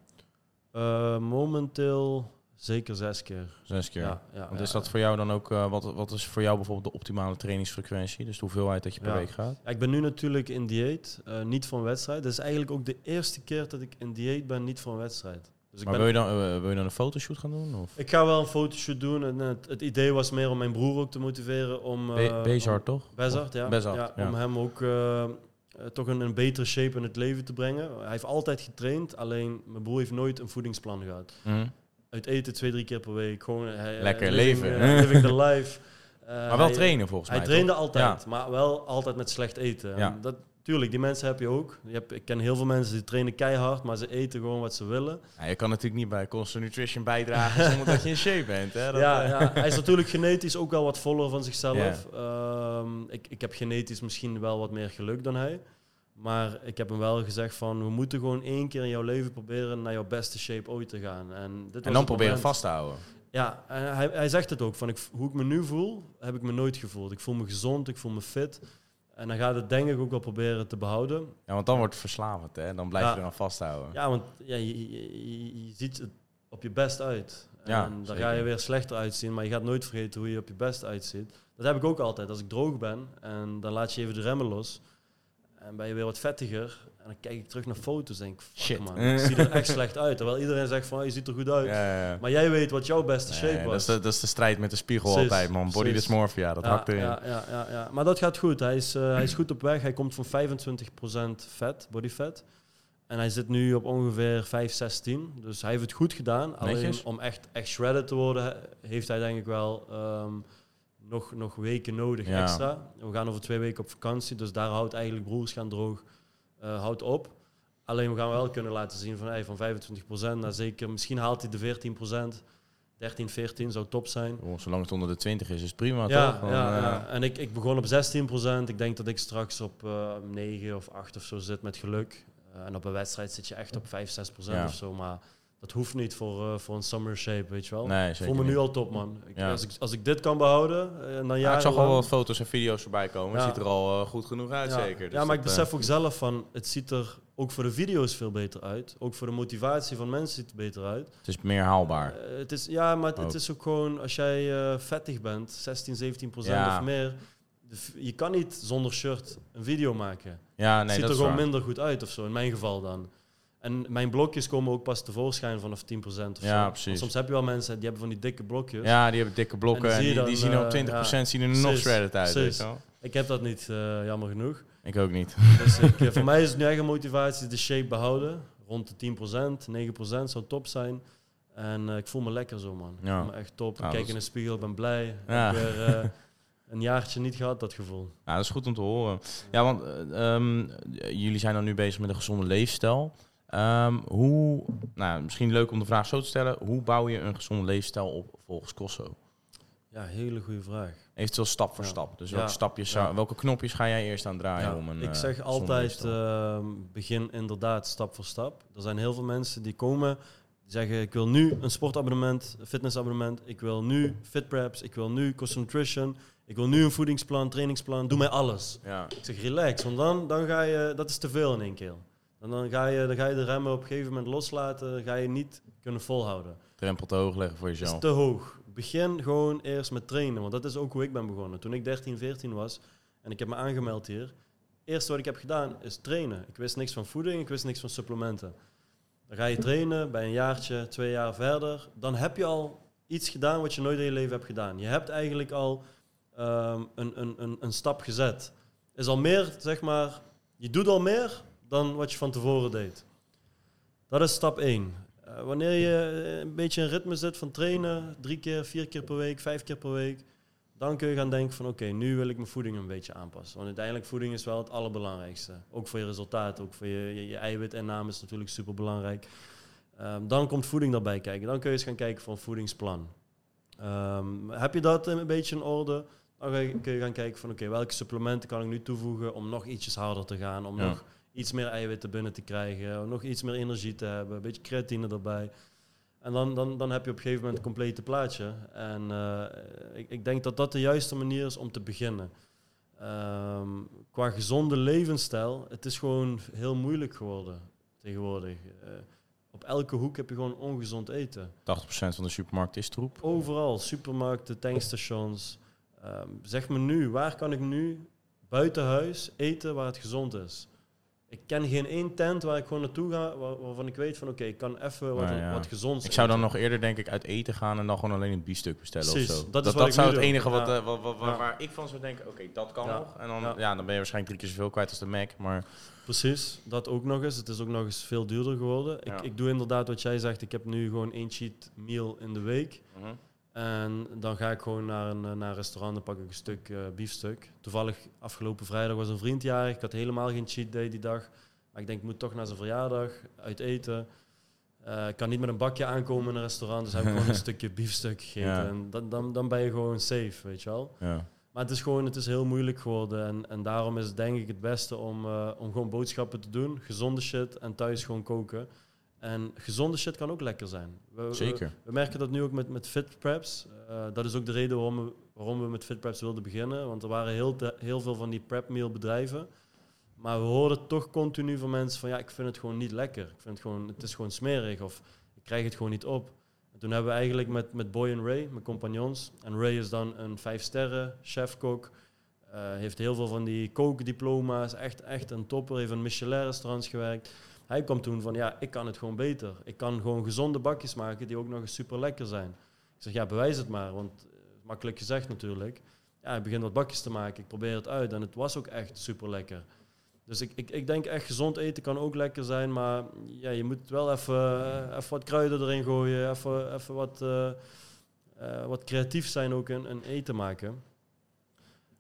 Eh, momenteel zeker zes keer. Zes keer. Ja, ja, Want is dat voor jou dan ook, eh, wat, wat is voor jou bijvoorbeeld de optimale trainingsfrequentie? Dus de hoeveelheid dat je per Ja. week gaat? Ja, ik ben nu natuurlijk in dieet, niet voor een wedstrijd. Het is eigenlijk ook de eerste keer dat ik in dieet ben, niet voor een wedstrijd. Dus ik, maar ben, wil, je dan, wil je dan een fotoshoot gaan doen? Of? ik ga wel een fotoshoot doen. En het, het idee was meer om mijn broer ook te motiveren. Om, Be Bezard, om- toch? Bezard, ja. Bezard, ja, ja. Om hem ook eh, toch een, een betere shape in het leven te brengen. Hij heeft altijd getraind, alleen mijn broer heeft nooit een voedingsplan gehad. Mhm. Uit eten twee, drie keer per week. Gewoon, hij, Lekker eh, living, leven. eh, living the life. Maar wel hij- trainen volgens Hij mij. trainde toch? altijd, Ja. maar wel altijd met slecht eten. Ja. Dat, tuurlijk, die mensen heb je ook. Je hebt, ik ken heel veel mensen die trainen keihard, maar ze eten gewoon wat ze willen. Ja, je kan natuurlijk niet bij Constant Nutrition bijdragen zonder dat je in shape bent. Hè? Dat, ja, eh, ja, hij is natuurlijk genetisch ook wel wat voller van zichzelf. Ehm, ik, ik heb genetisch misschien wel wat meer geluk dan hij. Maar ik heb hem wel gezegd van, we moeten gewoon één keer in jouw leven proberen naar jouw beste shape ooit te gaan. En, dit En dan proberen vast te houden. Ja, en hij, hij zegt het ook. Van ik, hoe ik me nu voel, heb ik me nooit gevoeld. Ik voel me gezond, ik voel me fit. En dan gaat het denk ik ook wel proberen te behouden. Ja, want dan wordt het verslavend, hè? Dan blijf je eraan vasthouden. Ja, want ja, je, je, je- je ziet het op je best uit. En Ja, dan zeker. ga je weer slechter uitzien, maar je gaat nooit vergeten hoe je op je best uitziet. Dat heb ik ook altijd. Als ik droog ben en dan laat je even de remmen los. En ben je weer wat vettiger. En dan kijk ik terug naar foto's en denk fuck Shit. man, ik zie er echt slecht uit. Terwijl iedereen zegt van, je ziet er goed uit. Ja, ja, ja. Maar jij weet wat jouw beste shape dat, was. is de, dat is de strijd met de spiegel Precies, altijd, man. Body precies. dysmorphia, dat hakt erin. Ja, ja, ja, ja. Maar dat gaat goed. Hij is, eh, hij is goed op weg. Hij komt van 25% vet, body fat. En hij zit nu op ongeveer 5, 16. Dus hij heeft het goed gedaan. Alleen Netjes. om echt, echt shredded te worden, he- heeft hij denk ik wel ehm, nog, nog weken nodig extra. We gaan over twee weken op vakantie. Dus daar houdt eigenlijk broers gaan droog eh, houdt op. Alleen we gaan wel kunnen laten zien van, hey, van 25% naar zeker, misschien haalt hij de 14%. 13, 14 zou top zijn. Oh, zolang het onder de 20 is, is prima, Ja, toch? Ja, eh, ja. en ik, ik begon op 16%. Ik denk dat ik straks op eh 9 of 8 of zo zit met geluk. En op een wedstrijd zit je echt op 5, 6% Ja. of zo. Maar dat hoeft niet voor, eh, voor een summer shape, weet je wel. Nee, ik voel me nu al top, man. Ik, Ja. als, ik, als ik dit kan behouden, eh, en dan Ja, ik zag al wat foto's en video's voorbij komen. Het ziet er al eh, goed genoeg uit, ja. zeker. Dus ja, maar ik eh, besef ook zelf van, het ziet er ook voor de video's veel beter uit. Ook voor de motivatie van mensen ziet het beter uit. het is meer haalbaar. Eh, het is, ja, maar het, het is ook gewoon, als jij eh, vettig bent, 16, 17 procent of meer, je kan niet zonder shirt een video maken. Ja, het nee, ziet dat er gewoon waar. minder goed uit of zo, in mijn geval dan. En mijn blokjes komen ook pas tevoorschijn vanaf 10% of Ja, zo. precies. Want soms heb je wel mensen die hebben van die dikke blokjes. Ja, die hebben dikke blokken En en die zien op eh, 20% zien er nog shredded uit. Weet precies. je wel. Ik heb dat niet, eh, jammer genoeg. Ik ook niet. Dus ik, eh, voor mij is het nu een motivatie de shape behouden. Rond de 10%, 9% zou top zijn. En ik voel me lekker zo, man. Ja. Ik voel me echt top. Nou, ik kijk in de spiegel, ben blij. Ja. Ik heb weer een jaartje niet gehad, dat gevoel. Ja, dat is goed om te horen. Ja, want eh, ehm, jullie zijn dan nu bezig met een gezonde leefstijl. Ehm, hoe, nou, misschien leuk om de vraag zo te stellen. Hoe bouw je een gezonde leefstijl op volgens Cosso? Ja, hele goede vraag. Eventueel stap voor Ja. stap. Dus Ja. welke, stapjes zou- welke knopjes ga jij eerst aan draaien om een ik eh, zeg altijd, ehm, begin inderdaad stap voor stap. Er zijn heel veel mensen die komen, die zeggen ik wil nu een sportabonnement, een fitnessabonnement, ik wil nu fitpreps, ik wil nu Cost Nutrition, ik wil nu een voedingsplan, trainingsplan, doe mij alles. ja. Ik zeg relax, want dan, dan ga je, dat is te veel in één keer. En dan ga, je, dan ga je de remmen op een gegeven moment loslaten, dan ga je niet kunnen volhouden. drempel te hoog leggen voor Dat is jezelf. te hoog. Begin gewoon eerst met trainen, want dat is ook hoe ik ben begonnen. Toen ik 13, 14 was en ik heb me aangemeld hier, het eerste wat ik heb gedaan is trainen. Ik wist niks van voeding, ik wist niks van supplementen. Dan ga je trainen, bij een jaartje, twee jaar verder, dan heb je al iets gedaan wat je nooit in je leven hebt gedaan. Je hebt eigenlijk al ehm, een, een, een, een stap gezet. Is al meer, zeg maar, je doet al meer dan wat je van tevoren deed. Dat is stap 1. wanneer je eh, een beetje in ritme zit van trainen, drie keer, vier keer per week, vijf keer per week, dan kun je gaan denken van oké, nu wil ik mijn voeding een beetje aanpassen. Want uiteindelijk voeding is wel het allerbelangrijkste. Ook voor je resultaat, ook voor je, je, je eiwitinname is natuurlijk super belangrijk. dan komt voeding daarbij kijken. Dan kun je eens gaan kijken een voedingsplan. Ehm, heb je dat een beetje in orde? Dan kun je gaan kijken van oké, welke supplementen kan ik nu toevoegen om nog ietsjes harder te gaan, om Ja. nog iets meer eiwitten binnen te krijgen, nog iets meer energie te hebben, een beetje creatine erbij. En dan, dan, dan heb je op een gegeven moment een complete plaatje. En eh, ik, ik denk dat dat de juiste manier is om te beginnen. Ehm, qua gezonde levensstijl, het is gewoon heel moeilijk geworden tegenwoordig. Eh, op elke hoek heb je gewoon ongezond eten. 80% van de supermarkt is troep. Overal, supermarkten, tankstations. Ehm, zeg me nu, waar kan ik nu buiten huis eten waar het gezond is? Ik ken geen één tent waar ik gewoon naartoe ga, waar- waarvan ik weet van oké, ik kan even wat, Nou ja. wat gezonds Ik zou dan eten. nog eerder denk ik uit eten gaan en dan gewoon alleen een biefstuk bestellen Precies, of zo. dat Dat, is dat, wat ik zou het doe. enige wat, Ja. eh, wat, wat- waar ik van zou denken, oké, dat kan Ja. nog. En dan, Ja. dan ben je waarschijnlijk drie keer zoveel kwijt als de Mac. Maar Precies, dat ook nog eens. Het is ook nog eens veel duurder geworden. Ik, ik doe inderdaad wat jij zegt. Ik heb nu gewoon één cheat meal in de week. En dan ga ik gewoon naar een, eh, naar een restaurant en pak ik een stuk eh, biefstuk. Toevallig afgelopen vrijdag was een vriend jarig. Ik had helemaal geen cheat day die dag. Maar ik denk, ik moet toch naar zijn verjaardag uit eten. Eh, ik kan niet met een bakje aankomen in een restaurant. Dus heb ik gewoon een stukje biefstuk gegeten. Ja. En dan, dan, dan ben je gewoon safe, weet je wel. ja. Maar het is gewoon het is heel moeilijk geworden. En, en daarom is het denk ik het beste om, om gewoon boodschappen te doen. Gezonde shit en thuis gewoon koken. En gezonde shit kan ook lekker zijn. We, zeker. we merken dat nu ook met, met fit preps. Eh, dat is ook de reden waarom we, waarom we met fit preps wilden beginnen. Want er waren heel, te- heel veel van die prep meal bedrijven. Maar we hoorden toch continu van mensen van ja, ik vind het gewoon niet lekker. Ik vind het gewoon, het is gewoon smerig of ik krijg het gewoon niet op. En toen hebben we eigenlijk met, met Boy en Ray, mijn compagnons. En Ray is dan een vijf sterren chef-kok. Eh, heeft heel veel van die kookdiploma's. Echt, echt een topper. Heeft in Michelin-restaurants gewerkt. Hij kwam toen van, ja, ik kan het gewoon beter. Ik kan gewoon gezonde bakjes maken die ook nog eens super lekker zijn. Ik zeg, ja, bewijs het maar. Want eh, makkelijk gezegd natuurlijk. Ja, ik begin wat bakjes te maken. Ik probeer het uit. En het was ook echt super lekker. Dus ik, ik, ik denk echt gezond eten kan ook lekker zijn. Maar ja, je moet wel even, eh, even wat kruiden erin gooien. Even, even wat, eh, wat creatief zijn ook in, in eten maken.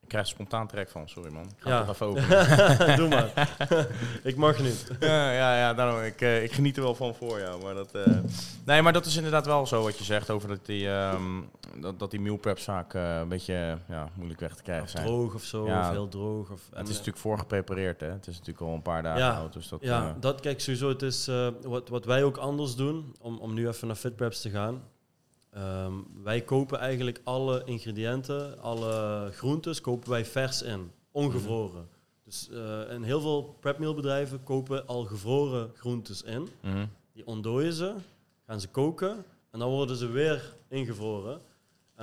Ik krijg spontaan trek van, sorry man. Ik ga Ja. even. Doe maar. ik mag niet. ja, ja, ja daarom, ik, eh, ik geniet er wel van voor jou. Maar dat, eh, nee, maar dat is inderdaad wel zo wat je zegt over dat die, ehm, dat, dat die meal preps vaak eh, een beetje ja, moeilijk weg te krijgen Of zijn. droog of zo, Ja. of heel droog. Of, Het is natuurlijk voorgeprepareerd, hè? Het is natuurlijk al een paar dagen Ja, oud. Dus dat, Ja, dat kijk sowieso. Het is wat, wat wij ook anders doen, om, om nu even naar FitPreps te gaan. Ehm, wij kopen eigenlijk alle ingrediënten, alle groentes, kopen wij vers in, ongevroren. Dus eh en heel veel prepmealbedrijven kopen al gevroren groentes in. mhm. Die ontdooien ze, gaan ze koken en dan worden ze weer ingevroren. En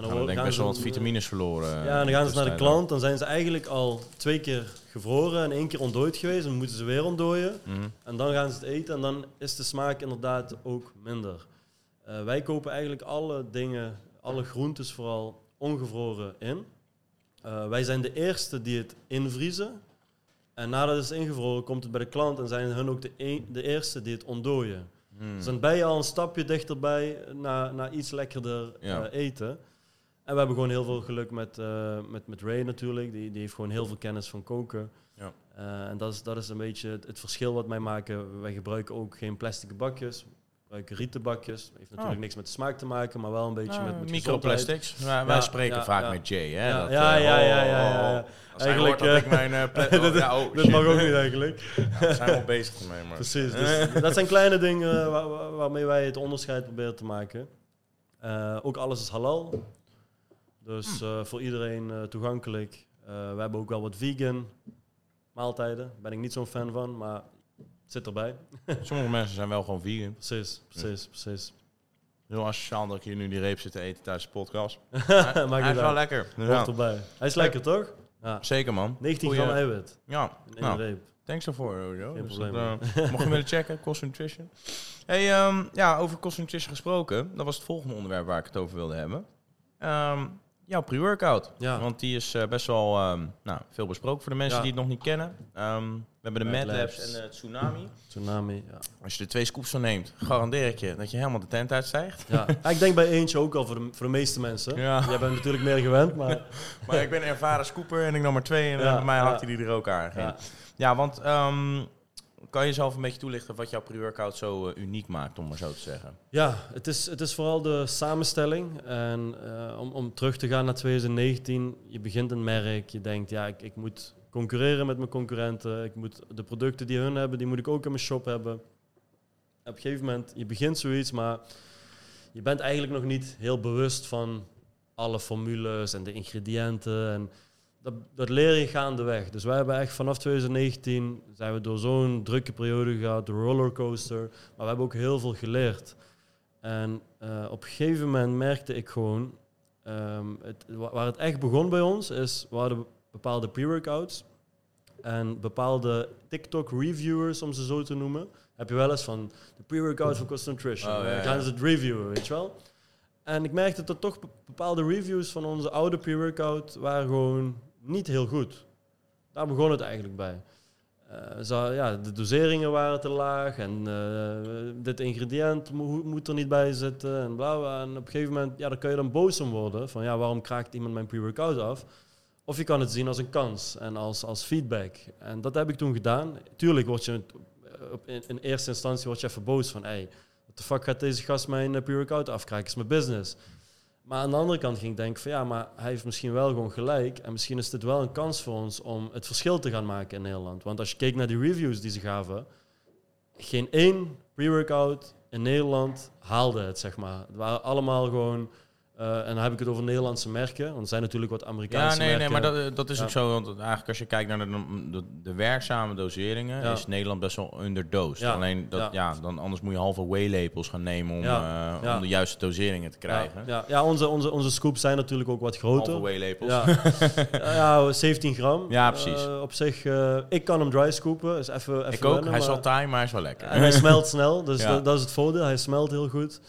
Dan denk worden- ik best wel wat dan- vitamines verloren. ja, en dan gaan ze naar de klant, dan zijn ze eigenlijk al twee keer gevroren en één keer ontdooid geweest. Dan moeten ze weer ontdooien. Mhm. En dan gaan ze het eten en dan is de smaak inderdaad ook minder. Eh, wij kopen eigenlijk alle dingen, alle groentes vooral ongevroren in. Eh, wij zijn de eerste die het invriezen. En nadat het is ingevroren, komt het bij de klant en zijn hun ook de, een- de eerste die het ontdooien. Mhm. Dus dan ben je al een stapje dichterbij naar, naar iets lekkerder Ja. eh, eten. En we hebben gewoon heel veel geluk met, met, met Ray natuurlijk. Die, die heeft gewoon heel veel kennis van koken. Ja. En dat is, dat is een beetje het, het verschil wat wij maken. Wij gebruiken ook geen plastic bakjes. Gebruiken rieten bakjes. Heeft natuurlijk Oh. niks met de smaak te maken, maar wel een beetje Ah, met, met microplastics. Wij, spreken ja, vaak ja. met Jay, hè? Ja, dat, ja, eh, ja, oh, ja, ja, oh, ja. oh. Eigenlijk, hoort dat eh, ik mijn... eh, oh, oh, shit. mag ook niet eigenlijk. Ja, we zijn wel bezig ermee, maar... Precies. Dus dat zijn kleine dingen waar- waar- waarmee wij het onderscheid proberen te maken. Eh, ook alles is halal. Dus Hm. eh, voor iedereen eh, toegankelijk. Eh, we hebben ook wel wat vegan maaltijden. Daar ben ik niet zo'n fan van, maar zit erbij. Sommige mensen zijn wel gewoon vegan. Precies, precies, precies. Heel asociaal dat ik hier nu die reep zit te eten tijdens de podcast. Hij is wel lekker. Dus ja, erbij. Hij is lekker, toch? Ja. Zeker, man. 19 Goeie- gram eiwit Ja, in nou, reep. thanks daarvoor, Jojo. Geen Dus probleem, dat, eh, mocht je willen checken, Cost Nutrition. Hey, ehm, ja, over Cost Nutrition gesproken. Dat was het volgende onderwerp waar ik het over wilde hebben. Ehm, jouw pre-workout. Ja. Want die is eh, best wel ehm, nou, veel besproken voor de mensen Ja. die het nog niet kennen. Hebben de Mad Mad Labs Labs. en de Tsunami. Tsunami, ja. Als je er twee scoops van neemt, garandeer ik je dat je helemaal de tent uitstijgt. ja. Ja, Ik denk bij eentje ook al voor de, voor de meeste mensen. Ja. Jij bent natuurlijk meer gewend, maar... Maar ik ben een ervaren scooper en ik nam maar twee en eh, Ja, bij mij ja. hakte die er ook aan. Ja, Ja. want ehm, kan je zelf een beetje toelichten wat jouw pre-workout zo eh, uniek maakt, om maar zo te zeggen? Ja, het is, het is vooral de samenstelling. En eh, om, om terug te gaan naar 2019, je begint een merk, je denkt, ja, ik, ik moet concurreren met mijn concurrenten. Ik moet de producten die hun hebben, die moet ik ook in mijn shop hebben. Op een gegeven moment, je begint zoiets, maar je bent eigenlijk nog niet heel bewust van alle formules en de ingrediënten. En dat, dat leer je gaandeweg. Dus wij hebben echt vanaf 2019 zijn we door zo'n drukke periode gegaan, de rollercoaster. Maar we hebben ook heel veel geleerd. En uh, op een gegeven moment merkte ik gewoon, um, het, waar het echt begon bij ons, is we hadden bepaalde pre-workouts en bepaalde TikTok-reviewers, om ze zo te noemen. Heb je wel eens van de pre-workout voor Cost Nutrition. Oh, ja, gaan ze het reviewen, weet je wel? En ik merkte dat toch bepaalde reviews van onze oude pre-workout waren gewoon niet heel goed. Daar begon het eigenlijk bij. Uh, zo, ja, de doseringen waren te laag en uh, dit ingrediënt moet er niet bij zitten en bla, bla En op een gegeven moment, ja, dan kun je dan boos om worden. Van ja, waarom kraakt iemand mijn pre-workout af? Of je kan het zien als een kans en als, als feedback. En dat heb ik toen gedaan. Tuurlijk word je in, in eerste instantie word je even boos van... Hey, wat de fuck gaat deze gast mijn uh, pre-workout afkraken? is mijn business. Maar aan de andere kant ging ik denken van ja, maar hij heeft misschien wel gewoon gelijk. En misschien is dit wel een kans voor ons om het verschil te gaan maken in Nederland. Want als je keek naar die reviews die ze gaven, geen één pre-workout in Nederland haalde het, zeg maar. Het waren allemaal gewoon en dan heb ik het over Nederlandse merken. Want er zijn natuurlijk wat Amerikaanse merken. Ja, nee, nee, maar dat, dat is ook zo. Want eigenlijk als je kijkt naar de, de, de werkzame doseringen, is Nederland best wel underdosed. Alleen, dat, ja. dan anders moet je halve whey-lepels gaan nemen om, uh, om de juiste doseringen te krijgen. Ja, ja. onze, onze, onze scoops zijn natuurlijk ook wat groter. Halve whey-lepels. Ja. 17 gram. Ja, precies. Uh, op zich, ik kan hem dry scoopen. Is even, even ik ook. hij is al taai, maar hij is wel lekker. En hij smelt snel, dus dat, dat is het voordeel. Hij smelt heel goed.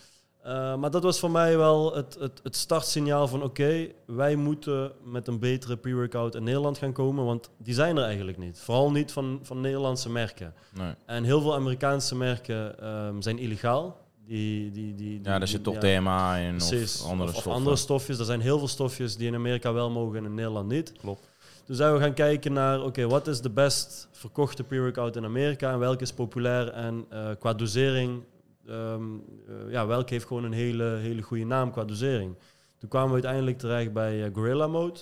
Uh, maar dat was voor mij wel het, het, het startsignaal van oké, wij moeten met een betere pre-workout in Nederland gaan komen, want die zijn er eigenlijk niet. Vooral niet van, van Nederlandse merken. Nee. En heel veel Amerikaanse merken um, zijn illegaal. Die, die, die, ja, daar zit toch ja, DMA in of andere of, of andere stofjes. Er zijn heel veel stofjes die in Amerika wel mogen en in Nederland niet. Klopt. Dus zijn we gaan kijken naar, oké, wat is de best verkochte pre-workout in Amerika en welke is populair en uh, qua dosering um, uh, ja, welke heeft gewoon een hele, hele goede naam qua dosering. Toen kwamen we uiteindelijk terecht bij uh, Gorilla Mode.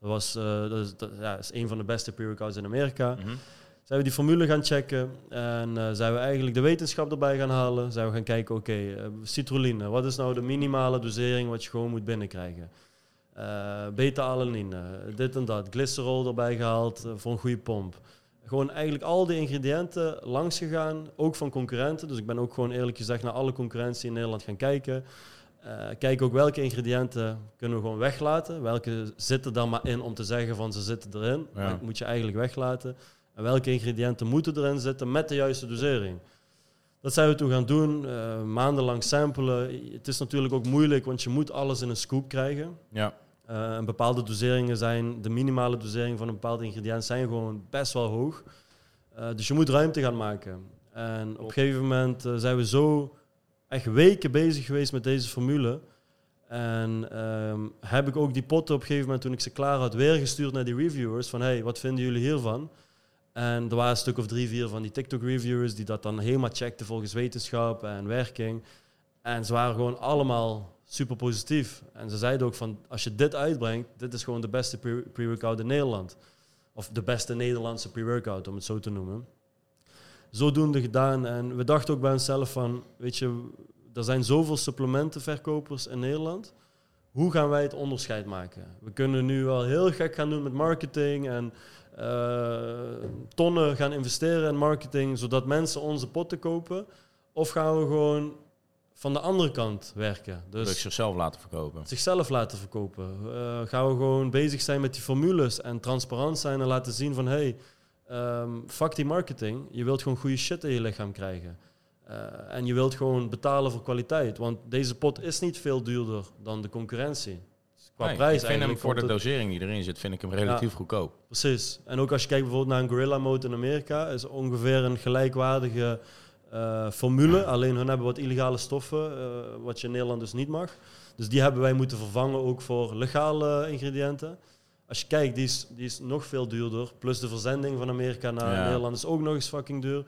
Dat, was, uh, dat, is, dat ja, is een van de beste pre-workouts in Amerika. Mm -hmm. Zijn we die formule gaan checken en zijn we eigenlijk de wetenschap erbij gaan halen. Zijn we gaan kijken, oké, okay, citrulline, wat is nou de minimale dosering wat je gewoon moet binnenkrijgen? Beta-alanine, dit en dat, glycerol erbij gehaald voor een goede pomp gewoon eigenlijk al die ingrediënten langs gegaan, ook van concurrenten. Dus ik ben ook gewoon eerlijk gezegd naar alle concurrentie in Nederland gaan kijken. Uh, kijk ook welke ingrediënten kunnen we gewoon weglaten. Welke zitten dan maar in om te zeggen van ze zitten erin. Ja. Dat moet je eigenlijk weglaten. En welke ingrediënten moeten erin zitten met de juiste dosering. Dat zijn we toen gaan doen, uh, maandenlang samplen. Het is natuurlijk ook moeilijk, want je moet alles in een scoop krijgen. Ja. Uh, en bepaalde doseringen zijn, de minimale dosering van een bepaald ingrediënt zijn gewoon best wel hoog. Uh, dus je moet ruimte gaan maken. En op een gegeven moment uh, zijn we zo echt weken bezig geweest met deze formule. En um, heb ik ook die potten op een gegeven moment, toen ik ze klaar had, weer gestuurd naar die reviewers. Van, hey, wat vinden jullie hiervan? En er waren een stuk of drie, vier van die TikTok-reviewers die dat dan helemaal checkten volgens wetenschap en werking. En ze waren gewoon allemaal super positief. En ze zeiden ook van, als je dit uitbrengt, dit is gewoon de beste pre-workout in Nederland. Of de beste Nederlandse pre-workout, om het zo te noemen. Zodoende gedaan. En we dachten ook bij onszelf van, weet je, er zijn zoveel supplementenverkopers in Nederland. Hoe gaan wij het onderscheid maken? We kunnen nu wel heel gek gaan doen met marketing en uh, tonnen gaan investeren in marketing, zodat mensen onze potten kopen. Of gaan we gewoon van de andere kant werken. Dus zichzelf laten verkopen. Zichzelf laten verkopen. Uh, gaan we gewoon bezig zijn met die formules en transparant zijn en laten zien van hey, um, fuck die marketing. Je wilt gewoon goede shit in je lichaam krijgen. Uh, en je wilt gewoon betalen voor kwaliteit. Want deze pot is niet veel duurder dan de concurrentie. Dus qua nee, prijs ik vind hem voor de dosering die erin zit, vind ik hem relatief ja, goedkoop. Precies. En ook als je kijkt bijvoorbeeld naar een Gorilla Mode in Amerika, is ongeveer een gelijkwaardige uh, formule. Alleen hun hebben wat illegale stoffen, uh, wat je in Nederland dus niet mag. Dus die hebben wij moeten vervangen ook voor legale ingrediënten. Als je kijkt, die is, die is nog veel duurder. Plus de verzending van Amerika naar ja. Nederland is ook nog eens fucking duur.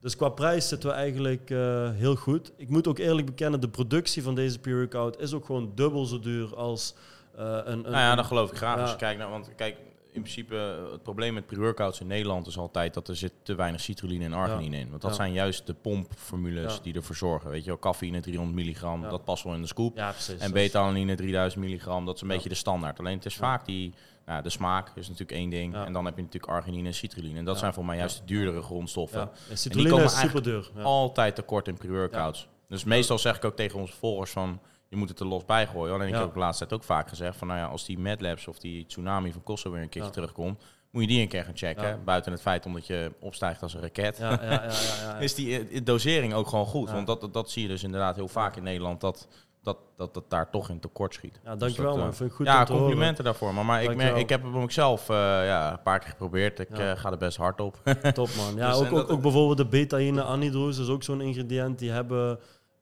Dus qua prijs zitten we eigenlijk uh, heel goed. Ik moet ook eerlijk bekennen, de productie van deze pre-workout is ook gewoon dubbel zo duur als uh, een, een... Nou ja, dat geloof ik graag. Ja. Als je kijkt naar... Want kijk, in principe het probleem met pre-workouts in Nederland is altijd dat er zit te weinig citrulline en arginine in. Want dat zijn juist de pompformules ja. die ervoor zorgen. Weet je wel, cafeïne 300 milligram, dat past wel in de scoop. en beta-alanine 3000 milligram, dat is een beetje de standaard. Alleen het is vaak die, Ja, de smaak is natuurlijk één ding. En dan heb je natuurlijk arginine en citrulline. En dat zijn voor mij juist de duurdere grondstoffen. En die komen is super duur. Altijd tekort in pre-workouts. Dus meestal zeg ik ook tegen onze volgers van... Je moet het er los bij gooien. Alleen ik heb de laatste tijd ook vaak gezegd van... Nou ja, als die Mad Labs of die tsunami van Kosovo weer een keertje terugkomt... Moet je die een keer gaan checken. Ja. Buiten het feit omdat je opstijgt als een raket. Ja, ja, ja, ja, ja. Is die eh, dosering ook gewoon goed. Want dat, dat, dat zie je dus inderdaad heel vaak in Nederland. Dat dat, dat, dat daar toch in tekort schiet. Ja, dankjewel Dus dat, man. eh, Vind ik goed ja, om te horen. complimenten daarvoor. Maar, maar ik, merk, ik heb het bij mezelf eh, ja, een paar keer geprobeerd. Ik ga er best hard op. Top man. Ja, Dus, ook, ook, ook bijvoorbeeld de betaïne anhydrous is ook zo'n ingrediënt. Die hebben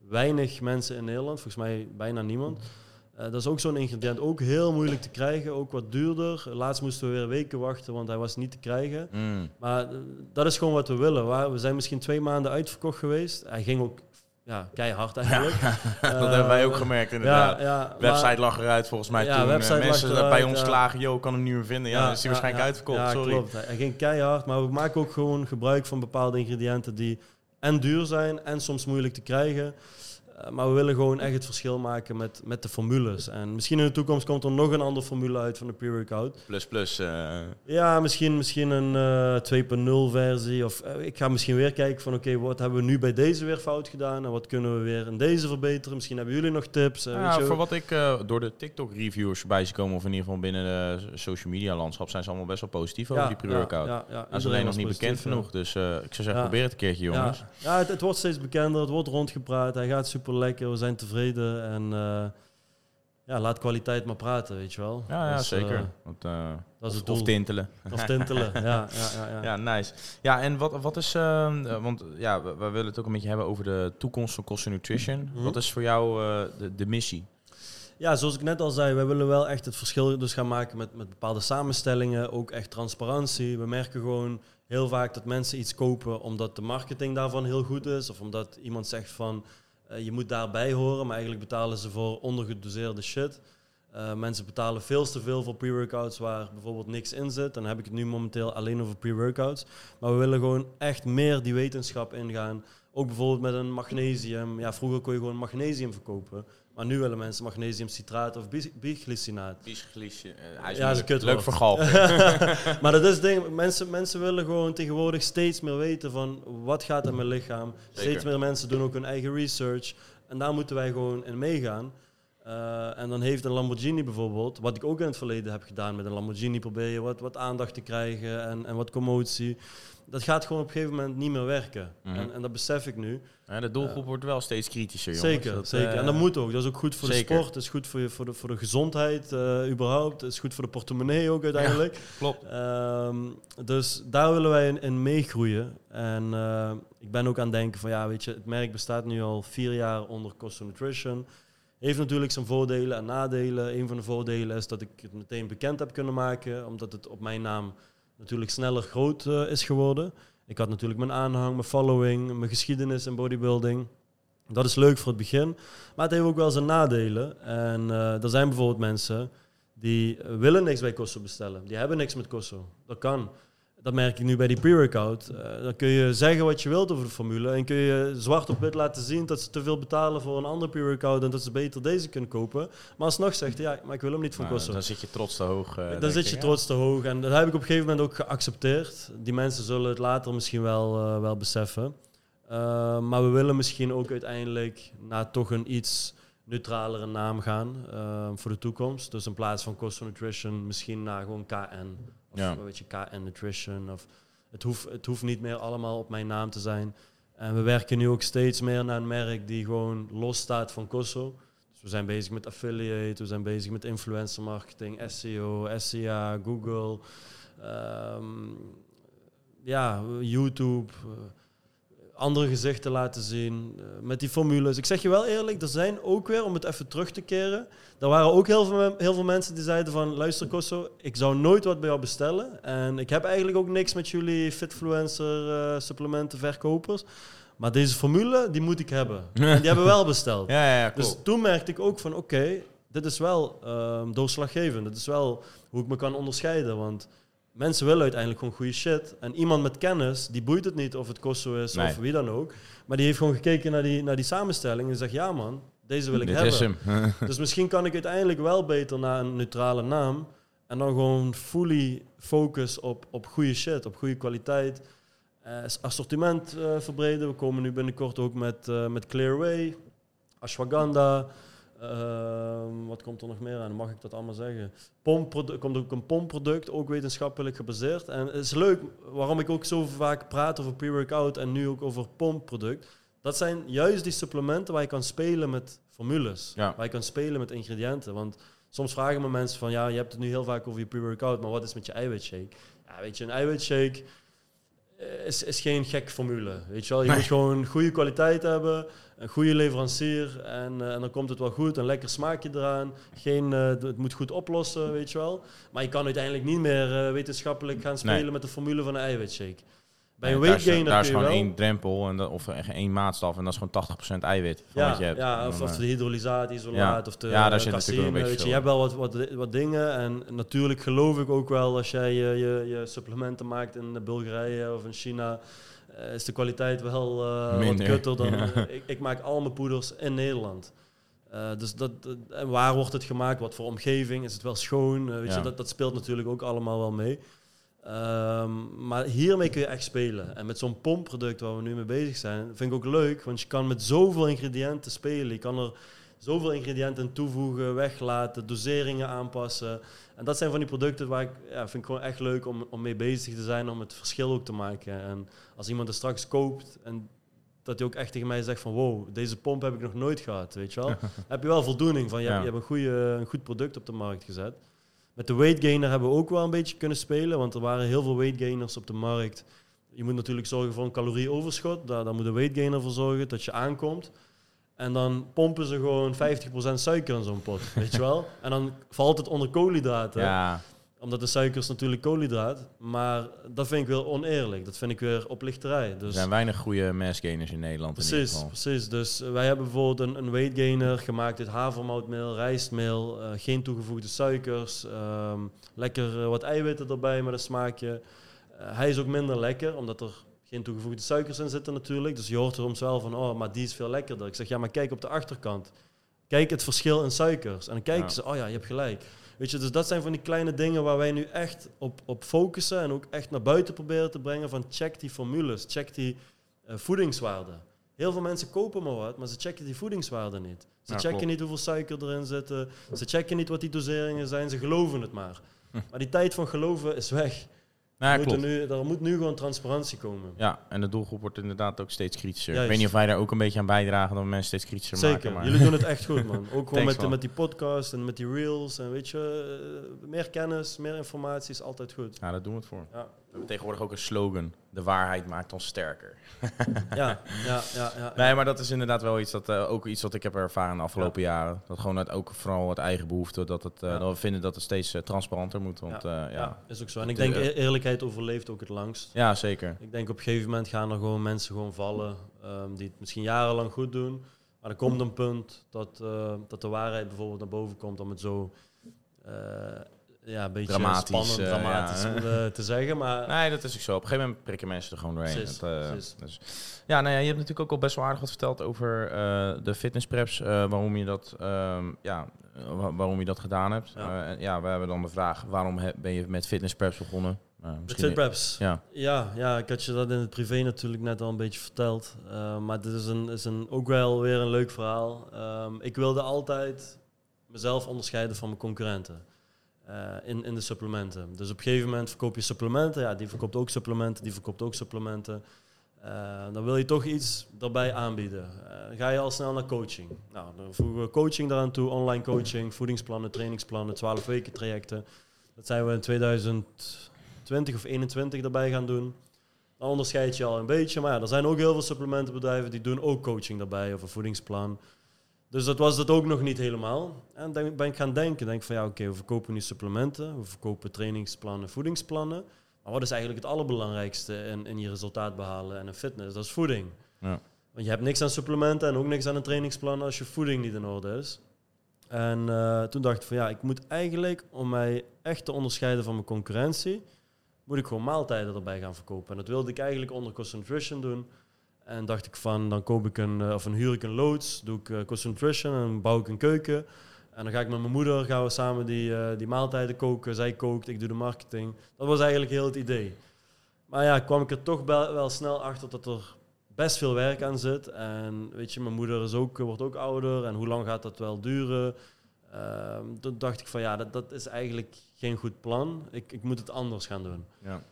weinig mensen in Nederland. Volgens mij bijna niemand. Eh, dat is ook zo'n ingrediënt. Ook heel moeilijk te krijgen. Ook wat duurder. Laatst moesten we weer weken wachten, want hij was niet te krijgen. Mm. Maar eh, dat is gewoon wat we willen. We zijn misschien twee maanden uitverkocht geweest. Hij ging ook ja, keihard eigenlijk. dat Eh, hebben wij ook gemerkt inderdaad. Ja, ja, Website maar- lag eruit volgens mij toen. eh, mensen eruit, bij ons klagen, ik kan hem niet meer vinden. Ja, is hij waarschijnlijk uitverkocht, Ja, sorry. klopt. Hij ging keihard, maar we maken ook gewoon gebruik van bepaalde ingrediënten die en duur zijn en soms moeilijk te krijgen. Eh, maar we willen gewoon echt het verschil maken met, met de formules. En misschien in de toekomst komt er nog een andere formule uit van de pre-workout. Plus, plus. eh, Ja, misschien, misschien een eh 2.0 versie. Of ik ga misschien weer kijken van oké, wat hebben we nu bij deze weer fout gedaan? En wat kunnen we weer in deze verbeteren? Misschien hebben jullie nog tips. ja, weet je, voor wat ik eh, door de TikTok-reviewers voorbij zie komen, of in ieder geval binnen de social media landschap, zijn ze allemaal best wel positief over die pre-workout. Ja, ja, Dat is alleen nog niet bekend positief, genoeg. Dus eh, ik zou zeggen, Ja. probeer het een keertje, jongens. Ja, ja het, het wordt steeds bekender, het wordt rondgepraat, hij gaat super lekker, we zijn tevreden en eh, ja, laat kwaliteit maar praten, weet je wel. Ja, ja, Dus, zeker. eh, Want, eh, dat is of, het doel. of tintelen. Of tintelen, ja, ja, ja, ja. Ja, nice. Ja, en wat, wat is, eh, eh, want ja, we, we willen het ook een beetje hebben over de toekomst van Costa Nutrition. Mhm. Wat is voor jou eh, de, de missie? Ja, zoals ik net al zei, wij willen wel echt het verschil dus gaan maken met, met bepaalde samenstellingen, ook echt transparantie. We merken gewoon heel vaak dat mensen iets kopen omdat de marketing daarvan heel goed is, of omdat iemand zegt van eh, je moet daarbij horen, maar eigenlijk betalen ze voor ondergedoseerde shit. Eh, mensen betalen veel te veel voor pre-workouts waar bijvoorbeeld niks in zit. Dan heb ik het nu momenteel alleen over pre-workouts. Maar we willen gewoon echt meer die wetenschap ingaan. Ook bijvoorbeeld met een magnesium. Ja, vroeger kon je gewoon magnesium verkopen. Maar nu willen mensen magnesiumcitraat of bi- biglycinaat. Biesgeliesje. Ja, is een. Leuk vergalp. maar dat is het ding. Mensen, mensen willen gewoon tegenwoordig steeds meer weten van wat gaat in mijn lichaam. Steeds meer mensen doen ook hun eigen research. En daar moeten wij gewoon in meegaan. Eh, en dan heeft een Lamborghini bijvoorbeeld, wat ik ook in het verleden heb gedaan met een Lamborghini, probeer je wat, wat aandacht te krijgen en, en wat commotie. Dat gaat gewoon op een gegeven moment niet meer werken. Mhm. en, en dat besef ik nu. Ja, de doelgroep wordt wel steeds kritischer, jongens. Zeker, Dat, zeker. eh, en dat moet ook. Dat is ook goed voor zeker. de sport, dat is goed voor, je, voor, de, voor de gezondheid eh, überhaupt. Het is goed voor de portemonnee ook uiteindelijk. Klopt. Ehm, dus daar willen wij in, in meegroeien. En eh, ik ben ook aan het denken van ja, weet je, het merk bestaat nu al vier jaar onder Costa Nutrition. Heeft natuurlijk zijn voordelen en nadelen. Een van de voordelen is dat ik het meteen bekend heb kunnen maken, omdat het op mijn naam natuurlijk sneller groot eh, is geworden. Ik had natuurlijk mijn aanhang, mijn following, mijn geschiedenis in bodybuilding. Dat is leuk voor het begin, maar het heeft ook wel zijn nadelen. En eh, er zijn bijvoorbeeld mensen die willen niks bij Kosso bestellen. Die hebben niks met Kosso. Dat kan. Dat merk ik nu bij die pre-workout. Eh, dan kun je zeggen wat je wilt over de formule. En kun je zwart op wit laten zien dat ze te veel betalen voor een andere pre-workout. En dat ze beter deze kunnen kopen. Maar alsnog zegt ja, maar ik wil hem niet van Nou, Kosso. dan zit je trots te hoog. eh, Dan zit je ja. trots te hoog. En dat heb ik op een gegeven moment ook geaccepteerd. Die mensen zullen het later misschien wel, eh, wel beseffen. Maar we willen misschien ook uiteindelijk naar toch een iets neutralere naam gaan voor de toekomst. Dus in plaats van Costa Nutrition misschien naar gewoon KN. Of Ja. je, KN Nutrition. Of het, hoeft, het hoeft niet meer allemaal op mijn naam te zijn. En we werken nu ook steeds meer naar een merk die gewoon los staat van Cosso. Dus we zijn bezig met affiliate, we zijn bezig met influencer marketing, SEO, SEA, Google, ehm, ja, YouTube, eh, andere gezichten laten zien eh, met die formules. Ik zeg je wel eerlijk, er zijn ook weer, om het even terug te keren, er waren ook heel veel, heel veel mensen die zeiden van, luister Kosso, ik zou nooit wat bij jou bestellen en ik heb eigenlijk ook niks met jullie fitfluencer uh, supplementen verkopers. Maar deze formule, die moet ik hebben. En die hebben wel besteld. Ja, ja, ja Dus toen merkte ik ook van, oké, dit is wel um, doorslaggevend. Dit is wel hoe ik me kan onderscheiden. Want mensen willen uiteindelijk gewoon goede shit. En iemand met kennis, die boeit het niet of het Kosso is Nee. of wie dan ook. Maar die heeft gewoon gekeken naar die, naar die samenstelling en zegt, ja man, deze wil ik Dit hebben. Dus misschien kan ik uiteindelijk wel beter naar een neutrale naam. En dan gewoon fully focus op, op goede shit, op goede kwaliteit. Eh, assortiment eh, verbreden. We komen nu binnenkort ook met, eh met Clearway, ashwagandha. Ehm, wat komt er nog meer aan? Mag ik dat allemaal zeggen? Pompprodu- komt ook een pompproduct, ook wetenschappelijk gebaseerd. En het is leuk waarom ik ook zo vaak praat over pre-workout en nu ook over pompproduct. Dat zijn juist die supplementen waar je kan spelen met formules. Ja. Waar je kan spelen met ingrediënten. Want soms vragen me mensen van, ja, je hebt het nu heel vaak over je pre-workout, maar wat is met je eiwitshake? Ja, weet je, een eiwitshake is, is geen gek formule. Weet je wel, je Nee. moet gewoon goede kwaliteit hebben, een goede leverancier en, eh, en dan komt het wel goed. Een lekker smaakje eraan. Geen, eh, het moet goed oplossen, weet je wel. Maar je kan uiteindelijk niet meer eh, wetenschappelijk gaan spelen Nee. met de formule van een eiwitshake. Bij een weight gainer Daar is gewoon één drempel en of één maatstaf en dat is gewoon 80% eiwit van Ja, wat je hebt. ja of, of eh, de hydrolysaat, isolaat, Ja. of de Ja, daar zit natuurlijk een beetje je. Hebt wel wat, wat, wat dingen. En natuurlijk geloof ik ook wel als jij je, je, je supplementen maakt in Bulgarije of in China, eh, is de kwaliteit wel eh, wat kutter dan... ja. ik, ik maak al mijn poeders in Nederland. Eh, dus dat, en waar wordt het gemaakt? Wat voor omgeving? Is het wel schoon? Weet Ja. je, dat, dat speelt natuurlijk ook allemaal wel mee. Ehm, maar hiermee kun je echt spelen. En met zo'n pompproduct waar we nu mee bezig zijn, vind ik ook leuk. Want je kan met zoveel ingrediënten spelen. Je kan er zoveel ingrediënten in toevoegen, weglaten, doseringen aanpassen. En dat zijn van die producten waar ik, ja, vind ik gewoon echt leuk om, om mee bezig te zijn, om het verschil ook te maken. En als iemand er straks koopt en dat hij ook echt tegen mij zegt van wow, deze pomp heb ik nog nooit gehad, weet je wel. heb je wel voldoening van, je, Ja. hebt, je hebt een, goede, een goed product op de markt gezet. Met de weight gainer hebben we ook wel een beetje kunnen spelen, want er waren heel veel weight gainers op de markt. Je moet natuurlijk zorgen voor een calorieoverschot, daar, daar moet een weight gainer voor zorgen, dat je aankomt. En dan pompen ze gewoon 50% suiker in zo'n pot, weet je wel. En dan valt het onder koolhydraten, ja, omdat de suiker is natuurlijk koolhydraat. Maar dat vind ik weer oneerlijk, dat vind ik weer oplichterij. er Dus zijn weinig goede mass gainers in Nederland in ieder Precies, geval. precies. Dus eh, wij hebben bijvoorbeeld een, een weight gainer gemaakt uit havermoutmeel, rijstmeel, eh, geen toegevoegde suikers, ehm, lekker eh, wat eiwitten erbij met een smaakje. Hij is ook minder lekker, omdat er geen toegevoegde suikers in zitten natuurlijk. Dus je hoort er soms wel van, oh, maar die is veel lekkerder. Ik zeg, ja, maar kijk op de achterkant. Kijk het verschil in suikers. En dan kijken Ja. ze, oh ja, je hebt gelijk. Weet je, dus dat zijn van die kleine dingen waar wij nu echt op, op focussen en ook echt naar buiten proberen te brengen van check die formules, check die eh, voedingswaarden. Heel veel mensen kopen maar wat, maar ze checken die voedingswaarden niet. Ze Ja, checken klopt. niet hoeveel suiker erin zit, ze checken niet wat die doseringen zijn, ze geloven het maar. Hm. Maar die tijd van geloven is weg. Nou, ja, We moeten klopt. nu, er moet nu gewoon transparantie komen. Ja, en de doelgroep wordt inderdaad ook steeds kritischer. Juist. Ik weet niet of wij daar ook een beetje aan bijdragen dat we mensen steeds kritischer Zeker, maken. Maar... jullie doen het echt goed, man. Ook gewoon Thanks, met, man. met die podcast en met die reels. En weet je, eh, meer kennis, meer informatie is altijd goed. Ja, daar doen we het voor. Ja, tegenwoordig ook een slogan. De waarheid maakt ons sterker. ja, ja, ja. ja. Nee, maar dat is inderdaad wel iets dat eh, ook iets wat ik heb ervaren de afgelopen jaren. Dat gewoon uit ook vooral het eigen behoefte. Dat, het, eh, Ja. dat we vinden dat het steeds eh, transparanter moet. Want ja, ja. ja, ja. is ook zo. En ik denk e- eerlijkheid overleeft ook het langst. zeker. Ik denk op een gegeven moment gaan er gewoon mensen gewoon vallen ehm, die het misschien jarenlang goed doen. Maar er komt een punt dat, dat de waarheid bijvoorbeeld naar boven komt om het zo ja, een beetje Dramatisch, spannend, eh, dramatisch ja. om, eh, te zeggen. Maar Nee, dat is ook zo. Op een gegeven moment prikken mensen er gewoon doorheen. Dat, eh, dus. Ja, nou ja, je hebt natuurlijk ook al best wel aardig wat verteld over de fitnesspreps. waarom, je dat, ehm, ja, wa- waarom je dat gedaan hebt. Ja. We hebben dan de vraag, waarom he- ben je met fitnesspreps begonnen? Met misschien- FitPreps. Ja, Ja, ja, ik had je dat in het privé natuurlijk net al een beetje verteld. Maar dit is, een, is een, ook wel weer een leuk verhaal. Ehm, ik wilde altijd mezelf onderscheiden van mijn concurrenten. Eh, in, in de supplementen. Dus op een gegeven moment verkoop je supplementen. Ja, die verkoopt ook supplementen, die verkoopt ook supplementen. Eh, dan wil je toch iets daarbij aanbieden. Eh, ga je al snel naar coaching. Nou, dan voegen we coaching daaraan toe. Online coaching, voedingsplannen, trainingsplannen, 12 weken trajecten. Dat zijn we in 2020 of 21 erbij gaan doen. Dan onderscheid je al een beetje. Maar ja, er zijn ook heel veel supplementenbedrijven die doen ook coaching daarbij of een voedingsplan. Dus dat was dat ook nog niet helemaal. En dan ben ik gaan denken, denk van ja, oké, we verkopen nu supplementen, we verkopen trainingsplannen, voedingsplannen. Maar wat is eigenlijk het allerbelangrijkste in, in je resultaat behalen en in fitness? Dat is voeding. Ja. Want je hebt niks aan supplementen en ook niks aan een trainingsplan als je voeding niet in orde is. En eh, toen dacht ik van ja, ik moet eigenlijk, om mij echt te onderscheiden van mijn concurrentie, moet ik gewoon maaltijden erbij gaan verkopen. En dat wilde ik eigenlijk onder Cost Nutrition doen. En dacht ik van, dan koop ik een, eh, of een huur ik een loods, doe ik eh, Cost Nutrition en bouw ik een keuken. En dan ga ik met mijn moeder, gaan we samen die, eh, die maaltijden koken. Zij kookt, ik doe de marketing. Dat was eigenlijk heel het idee. Maar ja, kwam ik er toch wel, wel snel achter dat er best veel werk aan zit. En weet je, mijn moeder is ook, wordt ook ouder. En hoe lang gaat dat wel duren? Ehm, toen dacht ik van ja, dat, dat is eigenlijk geen goed plan. Ik, ik moet het anders gaan doen. Ja.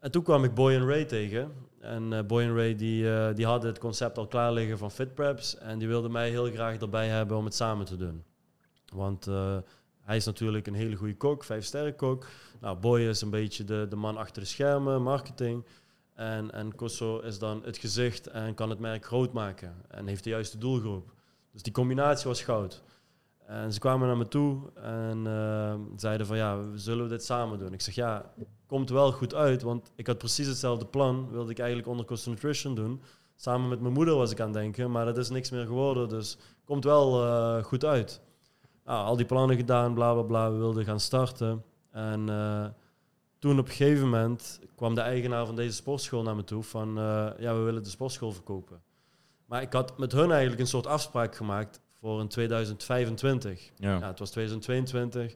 En toen kwam ik Boy en Ray tegen. En eh, Boy en Ray die, eh, die hadden het concept al klaar liggen van FitPreps. En die wilden mij heel graag erbij hebben om het samen te doen. Want eh, hij is natuurlijk een hele goede kok, vijf sterren kok. Nou, Boy is een beetje de, de man achter de schermen, marketing. En, en Kosso is dan het gezicht en kan het merk groot maken. En heeft de juiste doelgroep. Dus die combinatie was goud. En ze kwamen naar me toe en eh, zeiden van ja, zullen we dit samen doen? Ik zeg ja, komt wel goed uit, want ik had precies hetzelfde plan. Wilde ik eigenlijk onder Cost Nutrition doen. Samen met mijn moeder was ik aan het denken, maar dat is niks meer geworden. Dus komt wel eh, goed uit. Nou, al die plannen gedaan, bla bla bla. We wilden gaan starten. En eh, toen op een gegeven moment kwam de eigenaar van deze sportschool naar me toe van eh, ja, we willen de sportschool verkopen. Maar ik had met hun eigenlijk een soort afspraak gemaakt voor in 2025. Ja. Ja, het was 2022.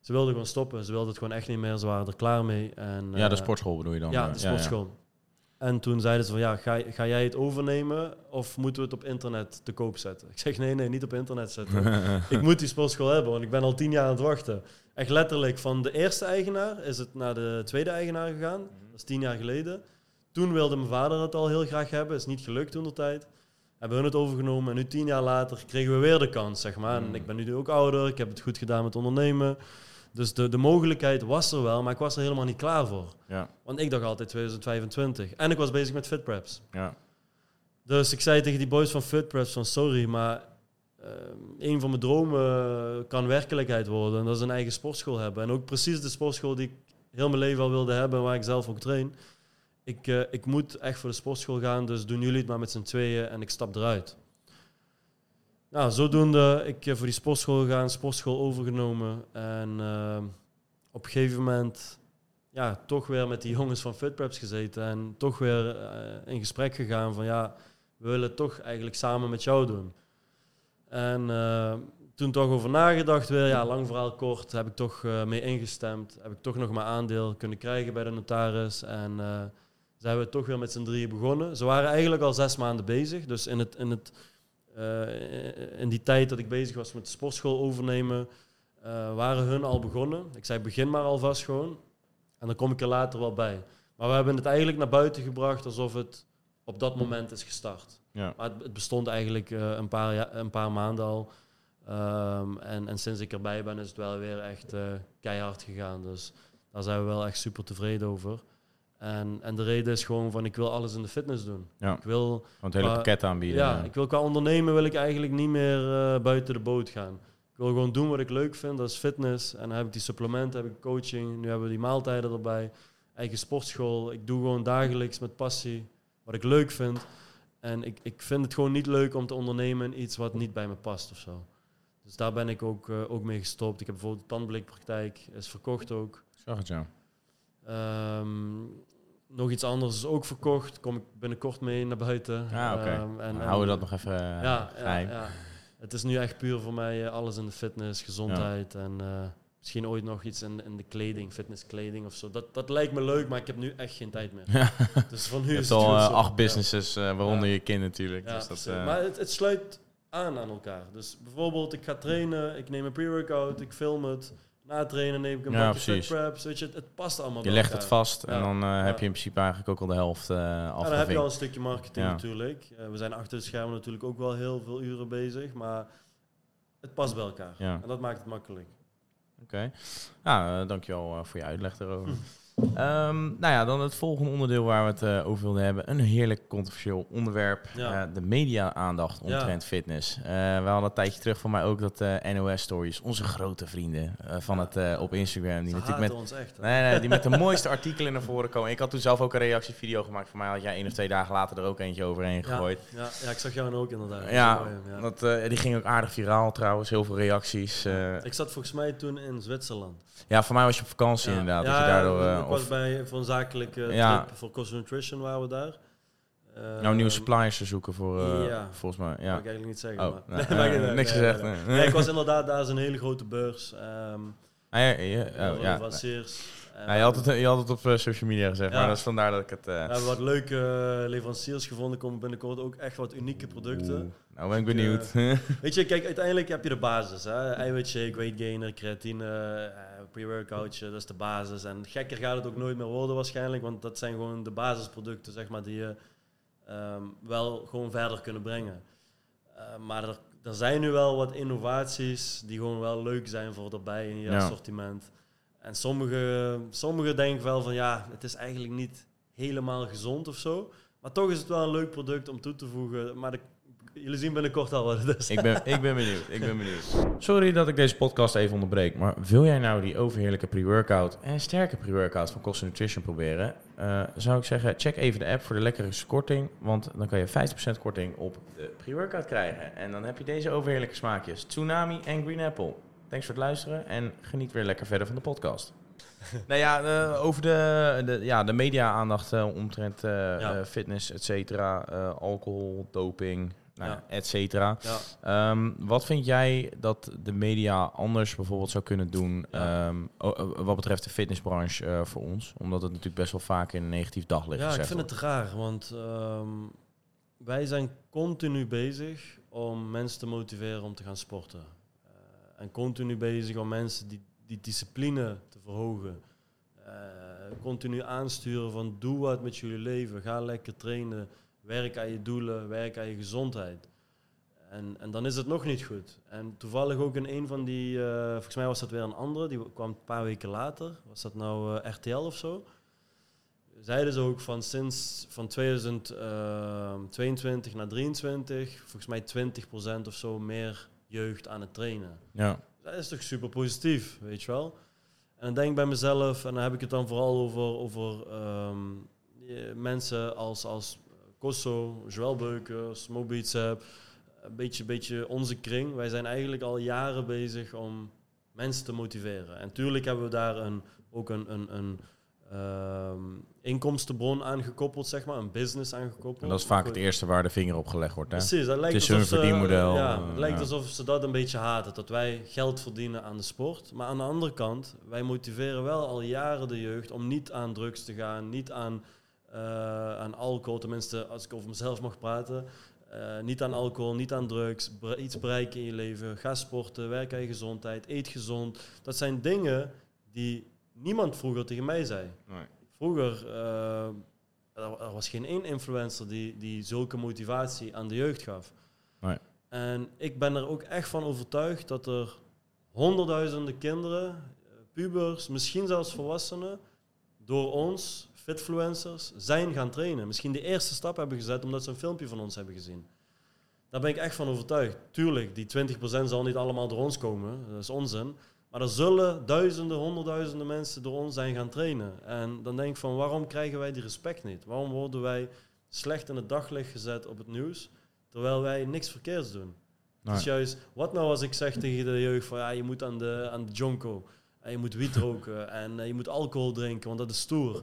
Ze wilden gewoon stoppen. Ze wilden het gewoon echt niet meer. Ze waren er klaar mee. En, ja, de eh, sportschool bedoel je dan? ja, de sportschool. En toen zeiden ze van, ja, ga, ga jij het overnemen of moeten we het op internet te koop zetten? Ik zeg, nee, nee, niet op internet zetten. ik moet die sportschool hebben, want ik ben al tien jaar aan het wachten. Echt letterlijk, van de eerste eigenaar is het naar de tweede eigenaar gegaan. Dat is tien jaar geleden. Toen wilde mijn vader het al heel graag hebben. Is niet gelukt toen de tijd. Hebben hun het overgenomen en nu tien jaar later kregen we weer de kans, zeg maar. En Mm. ik ben nu ook ouder, ik heb het goed gedaan met ondernemen. Dus de, de mogelijkheid was er wel, maar ik was er helemaal niet klaar voor. ja, Want ik dacht altijd 2025. En ik was bezig met FitPreps. ja. Dus ik zei tegen die boys van FitPreps van sorry, maar eh, een van mijn dromen kan werkelijkheid worden. En dat is een eigen sportschool hebben. En ook precies de sportschool die ik heel mijn leven al wilde hebben, waar ik zelf ook train. Ik, eh, ik moet echt voor de sportschool gaan, dus doen jullie het maar met z'n tweeën en ik stap eruit. Nou, zodoende, ik eh, voor die sportschool gegaan, sportschool overgenomen. En eh, op een gegeven moment, ja, toch weer met die jongens van FitPreps gezeten. En toch weer in gesprek gegaan van, ja, we willen het toch eigenlijk samen met jou doen. En toen toch over nagedacht weer, ja, lang verhaal kort, heb ik toch mee ingestemd. Heb ik toch nog mijn aandeel kunnen krijgen bij de notaris. En zijn we toch weer met z'n drieën begonnen. Ze waren eigenlijk al zes maanden bezig. Dus in, het, in, het, eh, in die tijd dat ik bezig was met de sportschool overnemen, eh, waren hun al begonnen. Ik zei, begin maar alvast gewoon. En dan kom ik er later wel bij. Maar we hebben het eigenlijk naar buiten gebracht alsof het op dat moment is gestart. ja. Maar het, het bestond eigenlijk eh, een, paar ja, een paar maanden al. Ehm, en, en sinds ik erbij ben, is het wel weer echt keihard gegaan. Dus daar zijn we wel echt super tevreden over. En, en de reden is gewoon van ik wil alles in de fitness doen. Ja. Ik wil, het hele Maar- pakket aanbieden. ja, ik wil qua ondernemen wil ik eigenlijk niet meer eh, buiten de boot gaan. Ik wil gewoon doen wat ik leuk vind, dat is fitness. En dan heb ik die supplementen, heb ik coaching. Nu hebben we die maaltijden erbij. Eigen sportschool. Ik doe gewoon dagelijks met passie wat ik leuk vind. En ik, ik vind het gewoon niet leuk om te ondernemen in iets wat niet bij me past of zo. Dus daar ben ik ook, eh, ook mee gestopt. Ik heb bijvoorbeeld de tandblikpraktijk, is verkocht ook. Zag het, ja. Ehm, nog iets anders is ook verkocht. Kom ik binnenkort mee naar buiten. Ah, oké. Ehm, en- houden we dat nog even eh, ja, ja, geheim. ja. Het is nu echt puur voor mij eh, alles in de fitness, gezondheid en eh, misschien ooit nog iets in, in de kleding, fitnesskleding of zo. Dat, dat lijkt me leuk, maar ik heb nu echt geen tijd meer. Ja. Dus van nu Je is hebt het al eh, zo. acht Ja. businesses, eh, waaronder Ja. je kind natuurlijk. Ja, dus dat, eh, maar het, het sluit aan aan elkaar. Dus bijvoorbeeld, ik ga trainen, ik neem een pre-workout, ik film het. Na trainen neem ik een Ja, precies. fit preps. Weet je, het, het past allemaal je legt het vast en dan eh, heb je in principe eigenlijk ook al de helft Ja, dan heb je al een stukje marketing natuurlijk. We zijn achter de schermen natuurlijk ook wel heel veel uren bezig, maar het past bij elkaar. En dat maakt het makkelijk. Oké. Ja, eh, dankjewel voor je uitleg daarover. Ehm, nou ja, dan het volgende onderdeel waar we het eh, over wilden hebben. Een heerlijk controversieel onderwerp. Ja. Eh, de media-aandacht Ja. omtrent fitness. Eh, we hadden een tijdje terug voor mij ook dat NOS-stories, onze grote vrienden van het op Instagram, die Ze natuurlijk met ons echt. Nee, nee, die met de mooiste artikelen naar voren komen. Ik had toen zelf ook een reactievideo gemaakt. Voor mij had jij één of twee dagen later er ook eentje overheen gegooid. Ja, ja, ik zag jou ook inderdaad. Ja, Dat die ging ook aardig viraal trouwens. Heel veel reacties. Ik zat volgens mij toen in Zwitserland. ja, voor mij was je op vakantie inderdaad. Dat je daardoor, ik was of- bij, een zakelijke Ja. trip voor Cost Nutrition waren we daar. Nou, nieuwe suppliers te zoeken voor, eh, ja. volgens mij. Ja. Mag Ja. ik eigenlijk niet zeggen. Oh, maar. nou, Nee, eh, niks gezegd. nee, ik was inderdaad, daar is een hele grote beurs. ehm Ah, ja, ja, ja, oh, ja. Leveranciers. Ja, je, had het, je had het op eh, social media gezegd, Ja. maar dat is vandaar dat ik het... eh, We hebben wat leuke eh, leveranciers gevonden. Komen binnenkort ook echt wat unieke producten. oeh, nou ben ik benieuwd. Weet je, kijk, uiteindelijk heb je de basis. Hè? Eiwitshake, weight gainer, creatine, eh, pre-workoutje, dat is de basis. En gekker gaat het ook nooit meer worden waarschijnlijk, want dat zijn gewoon de basisproducten, zeg maar, die je ehm, wel gewoon verder kunnen brengen. Eh, maar er, er zijn nu wel wat innovaties die gewoon wel leuk zijn voor erbij in je Ja. assortiment. En sommige, sommige denken wel van ja, het is eigenlijk niet helemaal gezond of zo. Maar toch is het wel een leuk product om toe te voegen. Maar de, jullie zien binnenkort al wat het is. ik, ben, ik ben benieuwd, ik ben benieuwd. Sorry dat ik deze podcast even onderbreek, maar wil jij nou die overheerlijke pre-workout en sterke pre-workout van Cost Nutrition proberen? Eh, zou ik zeggen, check even de app voor de lekkerste korting, want dan kan je 50% korting op de pre-workout krijgen. En dan heb je deze overheerlijke smaakjes, Tsunami en Green Apple. Thanks voor het luisteren en geniet weer lekker verder van de podcast. nou ja, eh, over de, de, ja, de media-aandacht eh, omtrent eh, Ja. fitness, et cetera, alcohol, doping, nou, Ja. et cetera. Ja. Ehm, wat vind jij dat de media anders bijvoorbeeld zou kunnen doen ehm, wat betreft de fitnessbranche voor ons? Omdat het natuurlijk best wel vaak in een negatief daglicht Ja, ik vind het raar, want ehm, wij zijn continu bezig om mensen te motiveren om te gaan sporten. En continu bezig om mensen die, die discipline te verhogen. Eh, continu aansturen van doe wat met jullie leven, ga lekker trainen, werk aan je doelen, werk aan je gezondheid. En, en dan is het nog niet goed. En toevallig ook in een van die, eh, volgens mij was dat weer een andere, die kwam een paar weken later. Was dat nou eh, RTL of zo? zeiden ze ook van sinds van 2022 naar 23, volgens mij 20% of zo meer jeugd aan het trainen. Ja, Dat is toch super positief, weet je wel? En dan denk ik bij mezelf, en dan heb ik het dan vooral over, over ehm, eh, mensen als, als Kosso, Joël Beukers, Mobitsep, een beetje, beetje onze kring. Wij zijn eigenlijk al jaren bezig om mensen te motiveren. En tuurlijk hebben we daar een, ook een, een, een ehm, inkomstenbron aan gekoppeld, zeg maar, een business aan gekoppeld. en dat is vaak het eerste waar de vinger op gelegd wordt. Hè? Precies, dat lijkt Het is alsof hun ze- verdienmodel, Ja, eh, het lijkt ja. alsof ze dat een beetje haten, dat wij geld verdienen aan de sport. Maar aan de andere kant, wij motiveren wel al jaren de jeugd om niet aan drugs te gaan, niet aan, eh, aan alcohol, tenminste als ik over mezelf mag praten. Eh, niet aan alcohol, niet aan drugs, iets bereiken in je leven. Ga sporten, werk aan je gezondheid, eet gezond. Dat zijn dingen die niemand vroeger tegen mij zei. Nee. Vroeger, eh, er, er was geen één influencer die, die zulke motivatie aan de jeugd gaf. Nee. En ik ben er ook echt van overtuigd dat er honderdduizenden kinderen, eh, pubers, misschien zelfs volwassenen, door ons, fitfluencers, zijn gaan trainen. Misschien de eerste stap hebben gezet omdat ze een filmpje van ons hebben gezien. Daar ben ik echt van overtuigd. Tuurlijk, die 20% zal niet allemaal door ons komen. Dat is onzin. Maar er zullen duizenden, honderdduizenden mensen door ons zijn gaan trainen. En dan denk ik van, waarom krijgen wij die respect niet? Waarom worden wij slecht in het daglicht gezet op het nieuws, terwijl wij niks verkeerds doen? Nee. Dus juist, wat nou als ik zeg tegen de jeugd van, ja, je moet aan de, aan de jonko, en je moet wiet roken, en eh, je moet alcohol drinken, want dat is stoer.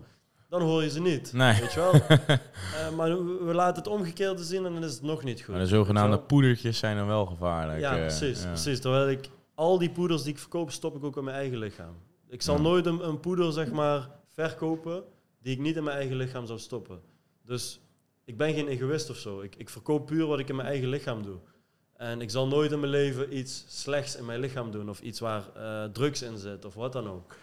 Dan hoor je ze niet, Nee. weet je wel? Eh, maar we laten het omgekeerde zien en dan is het nog niet goed. Maar de zogenaamde poedertjes zijn dan wel gevaarlijk. ja, eh, precies, ja. precies. Terwijl ik al die poeders die ik verkoop, stop ik ook in mijn eigen lichaam. Ik zal Ja. nooit een, een poeder, zeg maar, verkopen die ik niet in mijn eigen lichaam zou stoppen. Dus ik ben geen egoïst of zo. Ik, ik verkoop puur wat ik in mijn eigen lichaam doe. En ik zal nooit in mijn leven iets slechts in mijn lichaam doen. Of iets waar eh, drugs in zit of wat dan ook.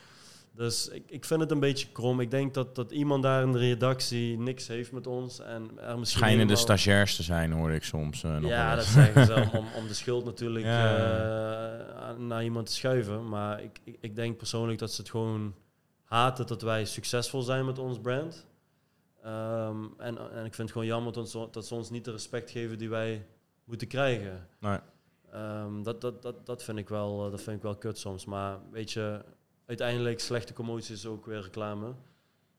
Dus ik, ik vind het een beetje krom. Ik denk dat, dat iemand daar in de redactie niks heeft met ons. En er misschien Schijnen de helemaal- stagiairs te zijn, hoor ik soms. eh, nog ja, dat zeggen ze om, om, de schuld natuurlijk Ja. eh, naar iemand te schuiven. Maar ik, ik, ik denk persoonlijk dat ze het gewoon haten dat wij succesvol zijn met ons brand. Ehm, en, en ik vind het gewoon jammer dat, ze- dat ze ons niet de respect geven die wij moeten krijgen. Nee. Ehm, dat, dat, dat, dat, vind ik wel, eh, dat vind ik wel kut soms. Maar weet je, uiteindelijk slechte commotie is ook weer reclame.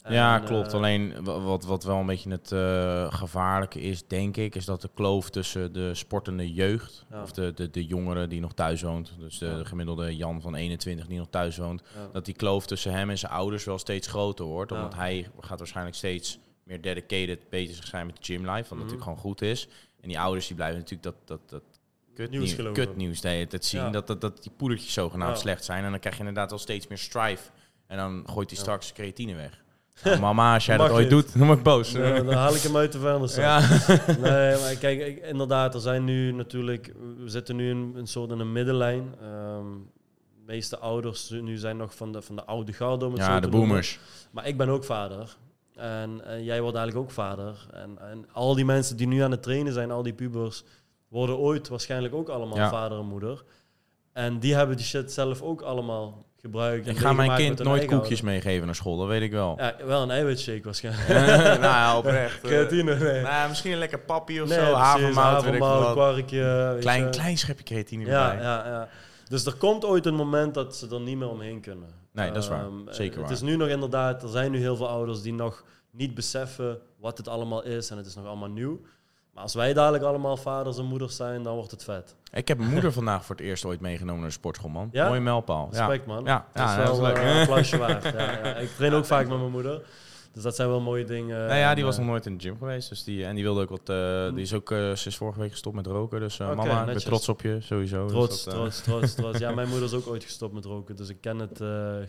ja, klopt. eh, Alleen wa- wat, wat wel een beetje het eh, gevaarlijke is, denk ik, is dat de kloof tussen de sportende jeugd, Ja. of de, de, de jongeren die nog thuis woont, dus de, Ja. de gemiddelde Jan van 21 die nog thuis woont, ja. dat die kloof tussen hem en zijn ouders wel steeds groter wordt. Omdat hij gaat waarschijnlijk steeds meer dedicated bezig zijn met de gym life, wat Mhm. natuurlijk gewoon goed is. En die ouders die blijven natuurlijk dat, dat, dat Nieuws kutnieuws, kutnieuws de hele tijd zien. Ja. Dat, dat, dat die poedertjes zogenaamd Ja. slecht zijn. En dan krijg je inderdaad al steeds meer strife. En dan gooit hij straks creatine weg. Nou, mama, als jij dat ooit doet, dan word ik boos. Dan, dan haal ik hem uit de vuilnis. ja. Nee, maar kijk, ik- inderdaad, er zijn nu natuurlijk... We zitten nu in een soort in een middenlijn. Ehm, de meeste ouders nu zijn nog van de, van de oude garde, om het ja, de noemen. boomers. Maar ik ben ook vader. En, en jij wordt eigenlijk ook vader. En, en al die mensen die nu aan het trainen zijn, al die pubers, worden ooit waarschijnlijk ook allemaal Ja. vader en moeder. En die hebben die shit zelf ook allemaal gebruikt. en Ik ga mijn kind nooit koekjes meegeven naar school, dat weet ik wel. Ja, wel een eiwitshake waarschijnlijk. nou ja, oprecht. eh. Creatine, nee. nou, misschien een lekker pappie of Nee, zo, precies, havermout, kwarkje. Klein, je. klein schepje creatine Ja, erbij. ja, ja. Dus er komt ooit een moment dat ze er niet meer omheen kunnen. Nee, dat is waar. Ehm, Zeker Het waar. is nu nog inderdaad, er zijn nu heel veel ouders die nog niet beseffen wat het allemaal is en het is nog allemaal nieuw. Maar als wij dadelijk allemaal vaders en moeders zijn, dan wordt het vet. Ik heb mijn moeder vandaag voor het eerst ooit meegenomen naar de sportschool, man. Ja? Mooie mijlpaal. Ja. Respect man. Ja, dat is ja, dat is wel leuk. eh, een applausje waard. Ik train ook vaak met mijn moeder. Dus dat zijn wel mooie dingen. Nou ja, die was eh, nog nooit in de gym geweest. Dus die, en die wilde ook wat. eh, die is ook sinds vorige week gestopt met roken. Dus mama, ik ben netjes. trots op je, sowieso. Dus Trots, dat, trots, trots, trots. Ja, mijn moeder is ook ooit gestopt met roken, dus ik ken het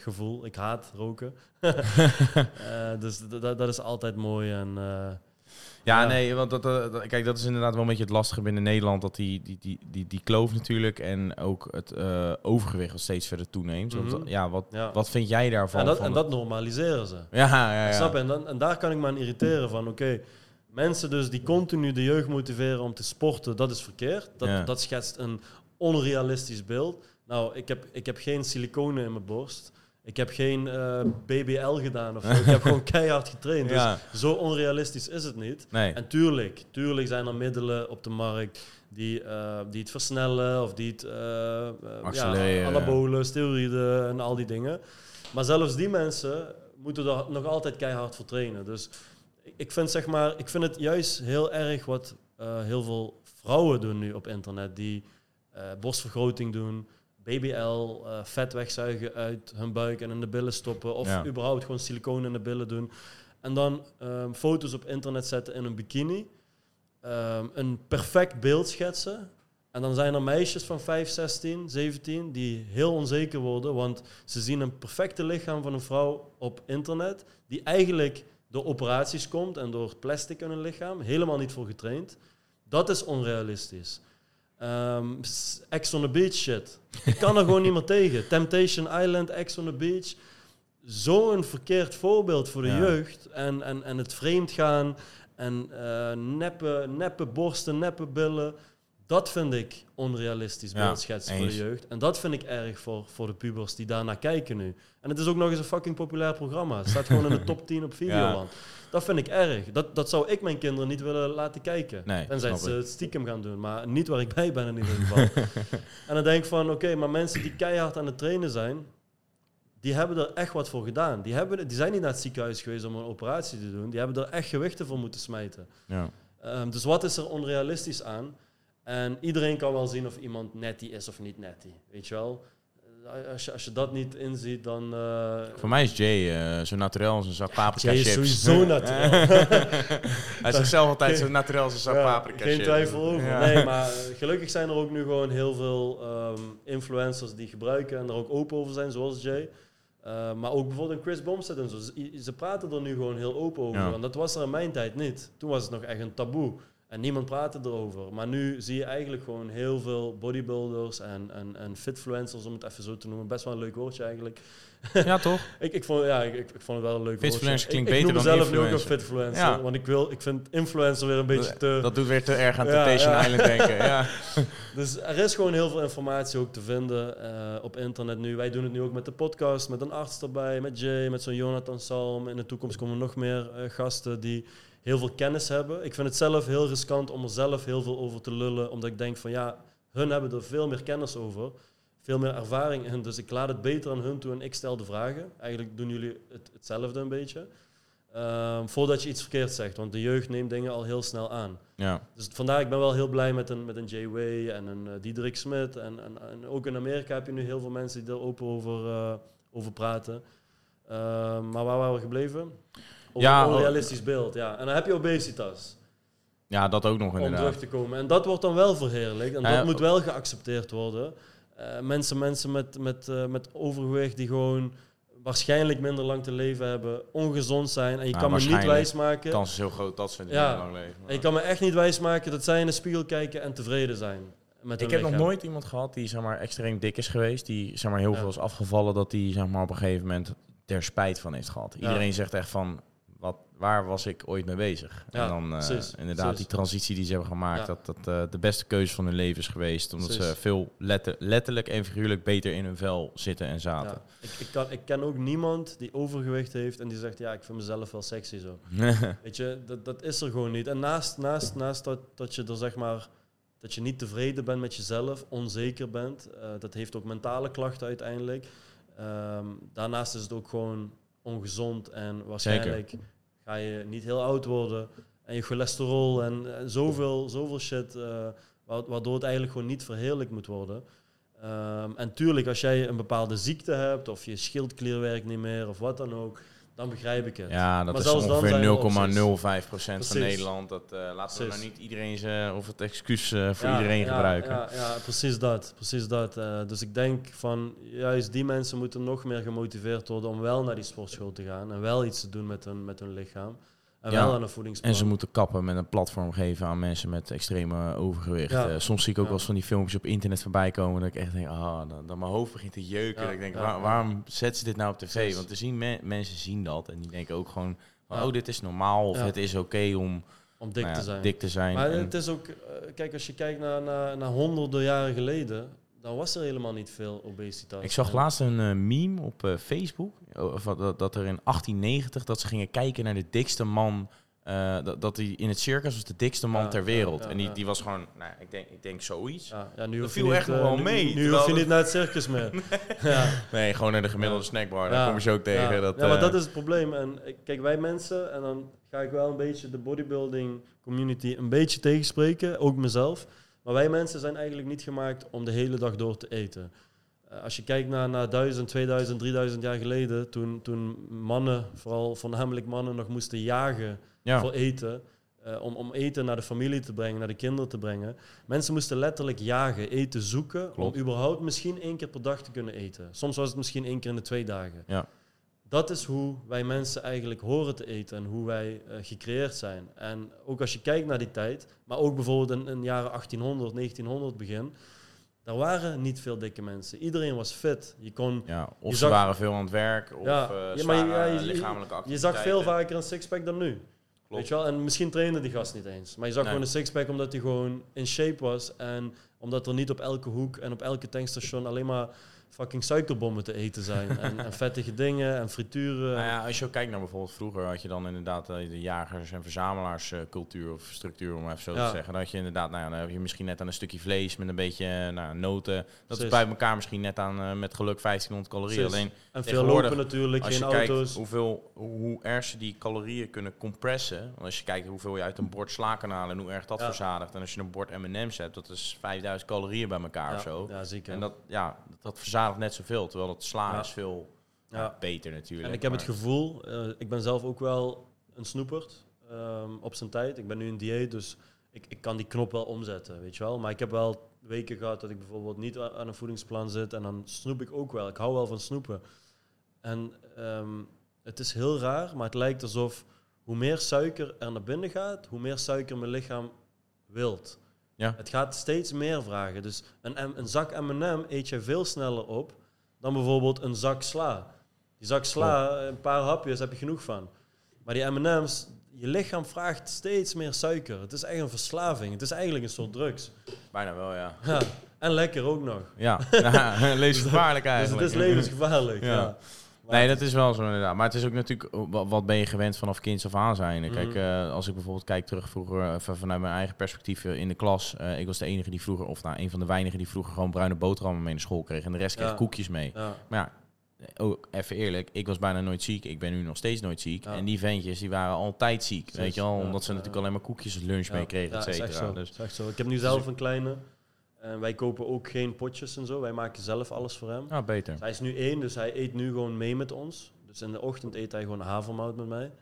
gevoel. Ik haat roken. Dus dat is altijd mooi. En, Ja, nee, want dat, eh, dat- kijk, dat is inderdaad wel een beetje het lastige binnen Nederland. Dat die, die, die, die, die kloof natuurlijk en ook het eh, overgewicht wat steeds verder toeneemt. Want, Mhm. ja, wat, ja. wat vind jij daarvan? en, dat, van en dat normaliseren ze. Ja, ja, ja. Snap? En, dan, en daar kan ik me aan irriteren van, oké, mensen dus die continu de jeugd motiveren om te sporten, dat is verkeerd. Dat, Ja. dat schetst een onrealistisch beeld. Nou, ik heb, ik heb geen siliconen in mijn borst. Ik heb geen eh, BBL gedaan of zo. Ik heb gewoon keihard getraind. Dus zo onrealistisch is het niet. Nee. En tuurlijk, tuurlijk zijn er middelen op de markt die, eh, die het versnellen of die het eh, ja, anabolen, steroïden en al die dingen. Maar zelfs die mensen moeten er nog altijd keihard voor trainen. Dus ik- vind, zeg maar, ik vind het juist heel erg wat heel veel vrouwen doen nu op internet. Die borstvergroting doen, BBL, eh, vet wegzuigen uit hun buik en in de billen stoppen. Of Ja. überhaupt gewoon siliconen in de billen doen. En dan ehm, foto's op internet zetten in een bikini. Ehm, een perfect beeld schetsen. En dan zijn er meisjes van 5, 16, 17 die heel onzeker worden. Want ze zien een perfecte lichaam van een vrouw op internet. Die eigenlijk door operaties komt en door plastic in hun lichaam. Helemaal niet voor getraind. Dat is onrealistisch. S- Ex on the Beach shit. Ik kan er gewoon niet meer tegen. Temptation Island, Ex on the Beach. Zo'n verkeerd voorbeeld voor de Ja. jeugd. En, en, en het vreemd gaan. En eh neppe, neppe borsten, neppe billen. Dat vind ik onrealistisch Ja, beeldschetsen voor de jeugd. En dat vind ik erg voor, voor de pubers die daarnaar kijken nu. En het is ook nog eens een fucking populair programma. Het staat gewoon in de top 10 op Videoland. Dat vind ik erg. Dat, dat zou ik mijn kinderen niet willen laten kijken. Nee, Tenzij snap ze het stiekem gaan doen. Maar niet waar ik bij ben in ieder geval. en dan denk ik van, oké, maar mensen die keihard aan het trainen zijn... Die hebben er echt wat voor gedaan. Die, hebben, die zijn niet naar het ziekenhuis geweest om een operatie te doen. Die hebben er echt gewichten voor moeten smijten. Ja. Ehm, dus wat is er onrealistisch aan? En iedereen kan wel zien of iemand netty is of niet netty. Weet je wel? Eh, Als je, als je dat niet inziet, dan... eh, Voor mij is Jay eh, zo naturel als een zak paprika Jay is chips. sowieso naturel. Hij zegt zelf altijd zo naturel als een zak Ja, paprika Geen chips. twijfel over. Ja. Nee, maar gelukkig zijn er ook nu gewoon heel veel ehm, influencers die gebruiken en er ook open over zijn, zoals Jay. Maar ook bijvoorbeeld een Chris Bumstead en zo. Ze, ze praten er nu gewoon heel open over. Ja. En dat was er in mijn tijd niet. Toen was het nog echt een taboe. En niemand praatte erover. Maar nu zie je eigenlijk gewoon heel veel bodybuilders en, en, en fitfluencers, om het even zo te noemen. Best wel een leuk woordje eigenlijk. Ja, toch? Ik, ik, vond, ja, ik, ik vond het wel een leuk Fitfluencer woordje. klinkt ik, ik beter noem dan mezelf nu ook een fitfluencer. Ja. Want ik, wil, ik vind influencer weer een beetje te... Dat doet weer te erg aan Ja, Temptation ja. Island denken. Ja. Dus er is gewoon heel veel informatie ook te vinden eh, op internet nu. Wij doen het nu ook met de podcast, met een arts erbij, met Jay, met zo'n Jonathan Salm. In de toekomst komen nog meer eh, gasten die heel veel kennis hebben. Ik vind het zelf heel riskant om er zelf heel veel over te lullen, omdat ik denk van ja, hun hebben er veel meer kennis over, veel meer ervaring in. Dus ik laat het beter aan hun toe en ik stel de vragen. Eigenlijk doen jullie het, hetzelfde een beetje. Ehm, voordat je iets verkeerd zegt, want de jeugd neemt dingen al heel snel aan. ja. Dus vandaar, ik ben wel heel blij met een, met een Jay Way en een uh, Diederik Smit. En, en, en ook in Amerika heb je nu heel veel mensen die er open over, uh, over praten. Uh, maar waar waren we gebleven? Ja, oh. onrealistisch beeld, ja. En dan heb je obesitas. Ja, dat ook nog Om inderdaad. terug te komen. En dat wordt dan wel verheerlijkt. En Ja, dat moet wel geaccepteerd worden. Eh, mensen mensen met, met, eh, met overgewicht die gewoon waarschijnlijk minder lang te leven hebben, ongezond zijn. En je Ja, kan me niet wijsmaken. De kans is heel groot dat ze niet Ja. meer lang leven. En je kan me echt niet wijsmaken dat zij in de spiegel kijken en tevreden zijn. Met Ik heb nog nooit iemand gehad die zeg maar, extreem dik is geweest. Die zeg maar, heel Ja. veel is afgevallen. Dat die zeg maar, op een gegeven moment er spijt van heeft gehad. Ja. Iedereen zegt echt van, waar was ik ooit mee bezig? Ja, en dan precies, inderdaad die transitie die ze hebben gemaakt. Ja. Dat dat eh, de beste keuze van hun leven is geweest. Omdat ze veel letter, letterlijk en figuurlijk beter in hun vel zitten en zaten. Ja. Ik, ik, kan, ik ken ook niemand die overgewicht heeft en die zegt, ja, ik vind mezelf wel sexy zo. Weet je, dat, dat is er gewoon niet. En naast, naast, naast dat, dat je er zeg maar, dat je niet tevreden bent met jezelf, onzeker bent, eh, dat heeft ook mentale klachten uiteindelijk. Ehm, daarnaast is het ook gewoon ongezond en waarschijnlijk ga je niet heel oud worden. En je cholesterol en, zoveel, zoveel shit, wa- waardoor het eigenlijk gewoon niet verheerlijk moet worden. Ehm, en tuurlijk, als jij een bepaalde ziekte hebt, of je schildklier werkt niet meer, of wat dan ook, dan begrijp ik het. Ja, dat Maar is er ongeveer opties. 0,05% van. Nederland. Dat, eh, laten we nou niet iedereen zijn, of het excuus eh, voor Ja, iedereen ja, gebruiken. Ja, ja, precies dat. Precies dat. Eh, dus ik denk van, juist die mensen moeten nog meer gemotiveerd worden om wel naar die sportschool te gaan en wel iets te doen met hun, met hun lichaam. En Ja, wel aan een voedingsplan. En ze moeten kappen met een platform geven aan mensen met extreme overgewicht. Ja. Eh, soms zie ik ook Ja. wel eens van die filmpjes op internet voorbij komen. Dat ik echt denk, ah, dan, dan mijn hoofd begint te jeuken. Dat ik denk, ja, waar- ja. waarom zetten ze dit nou op tv? Want er zien me- mensen zien dat en die denken ook gewoon, Ja. oh, dit is normaal of Ja. het is oké om om dik nou ja, te zijn. dik te zijn. Maar En- het is ook, eh, kijk, als je kijkt naar, naar, naar honderden jaren geleden, dan was er helemaal niet veel obesitas. ik zag laatst een eh, meme op eh, Facebook, eh, of dat, dat er in 1890 dat ze gingen kijken naar de dikste man. dat, dat hij in het circus was de dikste man Ja, ter wereld. ja, en die, die was gewoon, nou, ik denk, ik denk zoiets. Ja, nu Dat viel niet, echt nog wel nu- mee, Nu, terwijl hoef je niet naar het circus meer. ja. Nee, gewoon naar de gemiddelde snackbar. Daar kom je zo ook tegen. Ja, Dat, ja, maar dat is het probleem. En kijk, wij mensen, en dan ga ik wel een beetje de bodybuilding community een beetje tegenspreken, ook mezelf. Maar wij mensen zijn eigenlijk niet gemaakt om de hele dag door te eten. Eh, als je kijkt naar, naar 1000, 2000, 3000 jaar geleden, toen, toen mannen, vooral voornamelijk mannen, nog moesten jagen ja. voor eten. eh, om, om eten naar de familie te brengen, naar de kinderen te brengen. Mensen moesten letterlijk jagen, eten zoeken. Klopt. Om überhaupt misschien één keer per dag te kunnen eten. Soms was het misschien één keer in de twee dagen. Ja. Dat is hoe wij mensen eigenlijk horen te eten en hoe wij eh, gecreëerd zijn. En ook als je kijkt naar die tijd, maar ook bijvoorbeeld in, in jaren 1800, 1900 begin. Daar waren niet veel dikke mensen. Iedereen was fit. Je kon ja, of ze zag- waren veel aan het werk, of Ja, ja, maar zware ja, je- lichamelijke je zag veel vaker een sixpack dan nu. Klopt. Weet je wel? En misschien trainde die gast niet eens. Maar je zag Nee. gewoon een sixpack omdat hij gewoon in shape was. En omdat er niet op elke hoek en op elke tankstation alleen maar fucking suikerbommen te eten zijn. en, en vettige dingen en frituren. Nou ja, als je ook kijkt naar bijvoorbeeld vroeger had je dan inderdaad eh, de jagers- en verzamelaarscultuur of structuur, om even zo Ja. te zeggen. Dan had je inderdaad, nou ja, dan heb je misschien net aan een stukje vlees met een beetje eh, nou, noten. Dat is bij elkaar misschien net aan eh, met geluk 1500 calorieën. Alleen en veel lopen natuurlijk, als je kijkt auto's. hoeveel, hoe erg ze die calorieën kunnen compressen. Want als je kijkt hoeveel je uit een bord sla kan halen en hoe erg dat Ja. verzadigt. En als je een bord M&M's hebt, dat is 5000 calorieën bij elkaar of zo. ja, zeker. En dat, ja, dat verzadigt net zoveel. Terwijl het sla Ja. is veel ja, beter natuurlijk. En ik heb maar- het gevoel, eh, ik ben zelf ook wel een snoepert ehm, op zijn tijd. Ik ben nu in dieet, dus ik, ik kan die knop wel omzetten, weet je wel. Maar ik heb wel weken gehad dat ik bijvoorbeeld niet aan een voedingsplan zit en dan snoep ik ook wel. Ik hou wel van snoepen. En ehm, het is heel raar, maar het lijkt alsof hoe meer suiker er naar binnen gaat, hoe meer suiker mijn lichaam wilt. Ja. Het gaat steeds meer vragen. Dus een, een zak M&M eet je veel sneller op dan bijvoorbeeld een zak sla. Die zak sla, een paar hapjes heb je genoeg van. Maar die M&M's, je lichaam vraagt steeds meer suiker. Het is echt een verslaving. Het is eigenlijk een soort drugs. Bijna wel, ja. Ja. En lekker ook nog. Ja, ja levensgevaarlijk Dus eigenlijk. het is levensgevaarlijk. Ja. ja. Nee, dat is wel zo inderdaad. Maar het is ook natuurlijk, uh, wa- wat ben je gewend vanaf kinds af aan zijn? Kijk, Mhm. eh, als ik bijvoorbeeld kijk terug vroeger, eh, van- vanuit mijn eigen perspectief eh, in de klas. eh, ik was de enige die vroeger, of nou, een van de weinigen die vroeger gewoon bruine boterhammen mee naar school kreeg. En de rest kreeg Ja. koekjes mee. Ja. Maar ja, eh, ook even eerlijk, ik was bijna nooit ziek. Ik ben nu nog steeds nooit ziek. Ja. En die ventjes, die waren altijd ziek. Weet je wel, omdat ze natuurlijk alleen maar koekjes als lunch mee kregen, Ja, et is cetera. echt zo. Dus, zo. Ik heb nu zelf een kleine. En wij kopen ook geen potjes en zo. Wij maken zelf alles voor hem. ja, beter. Dus hij is nu één, dus hij eet nu gewoon mee met ons. Dus in de ochtend eet hij gewoon havermout met mij.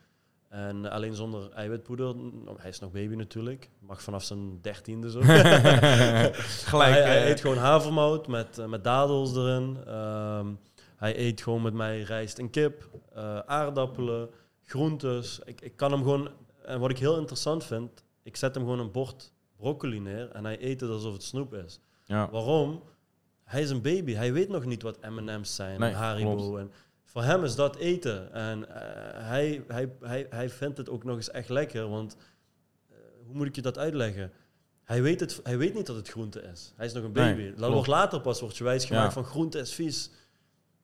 En alleen zonder eiwitpoeder. Hij is nog baby natuurlijk. Mag vanaf zijn dertiende zo. Gelijk. hij, hij eh, eet gewoon havermout met, eh, met dadels erin. Ehm, hij eet gewoon met mij rijst en kip, eh, aardappelen, groentes. Ik, ik kan hem gewoon... En wat ik heel interessant vind, ik zet hem gewoon een bord broccoli neer en hij eet het alsof het snoep is. ja. Waarom? Hij is een baby. Hij weet nog niet wat M&M's zijn Nee, en Haribo. klopt. En voor hem is dat eten. En eh, hij, hij, hij, hij vindt het ook nog eens echt lekker. Want eh, hoe moet ik je dat uitleggen? Hij weet, het, hij weet niet dat het groente is. Hij is nog een Nee, baby. dat klopt. wordt later pas wordt je wijsgemaakt Ja. van groente is vies.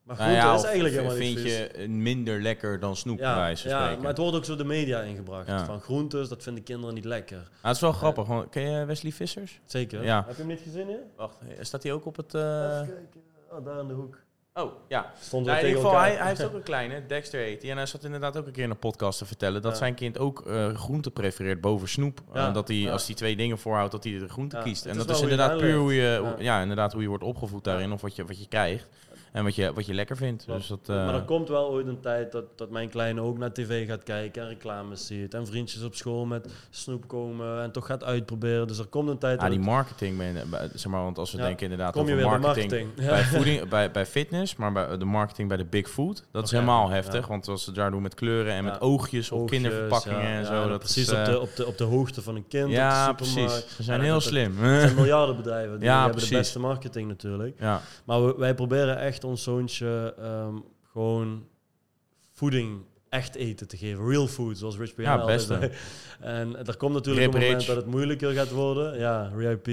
Maar Nou ja, is eigenlijk helemaal niet vind vies. je minder lekker dan snoep, ja, ja, maar het wordt ook zo de media ingebracht. Ja. Van groentes, dat vinden kinderen niet lekker. Het is wel grappig. want- Ken je Wesley Vissers? Zeker. Ja. Heb je hem niet gezien hier? Wacht, staat hij ook op het... Even kijken. Oh, daar in de hoek. Oh, ja. Stond in ieder geval, hij, hij heeft ook een kleine, Dexter heet hij. En hij zat inderdaad ook een keer in een podcast te vertellen dat zijn kind ook eh, groente prefereert boven snoep. En dat hij, als hij twee dingen voorhoudt, dat hij de groente kiest. En dat is inderdaad puur hoe je, ja. inderdaad, hoe je wordt opgevoed daarin of wat je, wat je krijgt. En wat je, wat je lekker vindt. Dus dat, eh, Maar er komt wel ooit een tijd dat, dat mijn kleine ook naar tv gaat kijken en reclames ziet. En vriendjes op school met snoep komen en toch gaat uitproberen. Dus er komt een tijd ah, die marketing, bij- zeg maar, want als we Ja, denken inderdaad kom je over weer bij marketing, marketing. bij, Ja. voeding, bij, bij fitness, maar bij de marketing bij de big food, dat is helemaal ja. heftig. Want als ze daar doen met kleuren en Ja. met oogjes op Oogjes, kinderverpakkingen ja, en ja, zo. en dat precies is, op, eh, de, op, de, op de hoogte van een kind. ja, op de supermarkt. precies. Ze zijn Ja, heel slim. Het zijn miljardenbedrijven, die Ja, hebben precies. de beste marketing natuurlijk. Ja, Maar we- wij proberen echt ons zoontje ehm, gewoon voeding echt eten te geven. Real food, zoals Rich Piana Ja, altijd beste. zei. En er komt natuurlijk Rip een moment rich. dat het moeilijker gaat worden. Ja, RIP.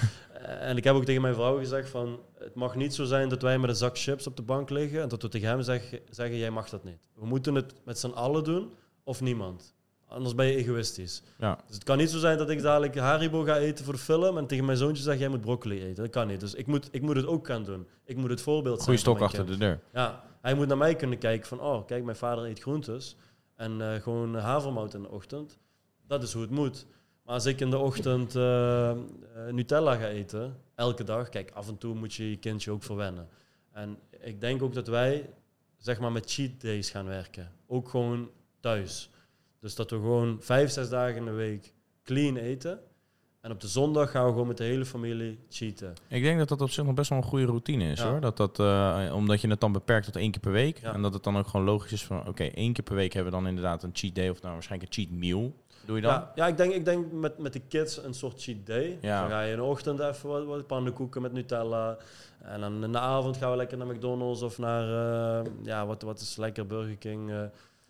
en ik heb ook tegen mijn vrouw gezegd van... Het mag niet zo zijn dat wij met een zak chips op de bank liggen... en dat we tegen hem zeggen, zeggen jij mag dat niet. We moeten het met z'n allen doen of niemand. Anders ben je egoïstisch. ja. Dus het kan niet zo zijn dat ik dadelijk Haribo ga eten voor film en tegen mijn zoontje zeg jij moet broccoli eten. Dat kan niet. Dus ik moet, ik moet het ook gaan doen. Ik moet het voorbeeld Goeie zijn. stok voor mijn achter de deur. Ja, hij moet naar mij kunnen kijken van, oh kijk, mijn vader eet groentes en eh, gewoon havermout in de ochtend. Dat is hoe het moet. Maar als ik in de ochtend eh, eh, Nutella ga eten, elke dag, kijk, af en toe moet je je kindje ook verwennen. En ik denk ook dat wij, zeg maar, met cheat days gaan werken. Ook gewoon thuis. Dus dat we gewoon vijf, zes dagen in de week clean eten. En op de zondag gaan we gewoon met de hele familie cheaten. Ik denk dat dat op zich nog best wel een goede routine is Ja. hoor. Dat dat, eh, omdat je het dan beperkt tot één keer per week. Ja. En dat het dan ook gewoon logisch is van oké, één keer per week hebben we dan inderdaad een cheat day of nou waarschijnlijk een cheat meal. Doe je dan? Ja, ja ik denk, ik denk met, met de kids een soort cheat day. Ja. Dan ga je in de ochtend even wat, wat pannenkoeken met Nutella. En dan in de avond gaan we lekker naar McDonald's of naar, eh, ja, wat, wat is lekker, Burger King. eh.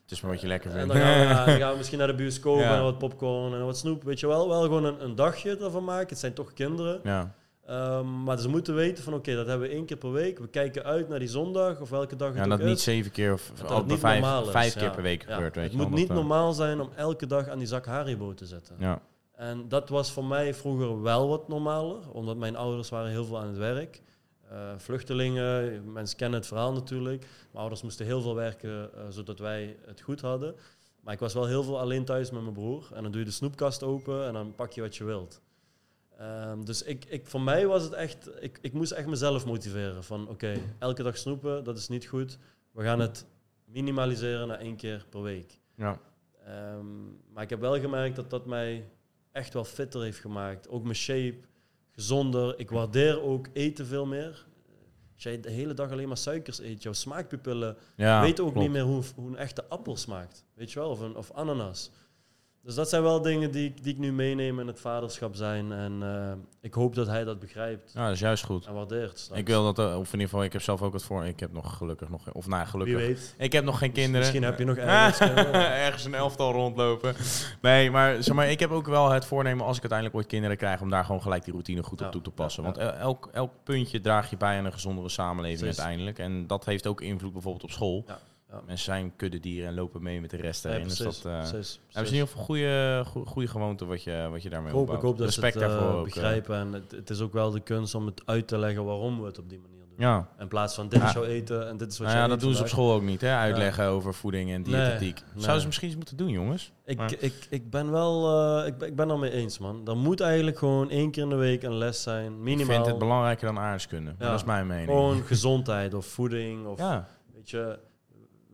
Het is maar wat je lekker en vindt. dan gaan, we, ja, dan gaan we misschien naar de bioscoop Ja. en wat popcorn en wat snoep. Weet je wel, wel gewoon een, een dagje ervan maken. Het zijn toch kinderen. ja. Ehm, maar ze moeten weten van oké, dat hebben we één keer per week. We kijken uit naar die zondag of welke dag het ja, ook dat is. niet zeven keer of Dat niet vijf, normaal is. vijf ja. keer per week Ja. gebeurt. Weet Het je moet niet normaal zijn om elke dag aan die zak Haribo te zetten. Ja. En dat was voor mij vroeger wel wat normaler, omdat mijn ouders waren heel veel aan het werk. Eh, vluchtelingen, mensen kennen het verhaal natuurlijk. Mijn ouders moesten heel veel werken, eh, zodat wij het goed hadden. Maar ik was wel heel veel alleen thuis met mijn broer. En dan doe je de snoepkast open en dan pak je wat je wilt. Ehm, dus ik, ik, voor mij was het echt, ik, ik moest echt mezelf motiveren. Van oké, elke dag snoepen, dat is niet goed. We gaan het minimaliseren naar één keer per week. ja. Ehm, maar ik heb wel gemerkt dat dat mij echt wel fitter heeft gemaakt. Ook mijn shape, gezonder. Ik waardeer ook eten veel meer. Als jij de hele dag alleen maar suikers eet, jouw smaakpupillen Ja, weten ook klopt. niet meer hoe, hoe een echte appel smaakt. Weet je wel? Of, een, of ananas. Dus dat zijn wel dingen die, ik- die ik nu meeneem in het vaderschap zijn. En eh, ik hoop dat hij dat begrijpt Ja, dat is juist goed. en waardeert. straks. Ik wil dat, eh, of in ieder geval, ik heb zelf ook het voor. Ik heb nog gelukkig nog, of nou Wie gelukkig. weet. Ik heb nog geen kinderen. Misschien heb je nog ergens ergens een elftal rondlopen. Nee, maar, zeg maar ik heb ook wel het voornemen als ik uiteindelijk ooit kinderen krijg om daar gewoon gelijk die routine goed op toe te passen. Want el- elk, elk puntje draag je bij aan een gezondere samenleving uiteindelijk. En dat heeft ook invloed bijvoorbeeld op school. Ja, ja. Mensen zijn kuddedieren en lopen mee met de rest Ja, erin. Dus dat, eh, precies, ja, het is in ieder geval goede, goede, gewoonte wat je, wat je daarmee Ik hoop, ik hoop dat Respect ze het eh, daarvoor ook, eh. begrijpen. En het, het is ook wel de kunst om het uit te leggen waarom we het op die manier doen. Ja, In plaats van dit is jouw eten en dit is wat nou ja, dat doen ze op school ook niet, hè? Uitleggen over voeding en diëtetiek. Nee, Zouden nee. ze misschien eens moeten doen, jongens? Ik, Maar- ik, ik ben wel, eh, ik, ben, ik ben er mee eens, man. Er moet eigenlijk gewoon één keer in de week een les zijn, Ik minimaal. vind het belangrijker dan aardrijkskunde. Dat is mijn mening. Gewoon gezondheid of voeding of, ja. weet je...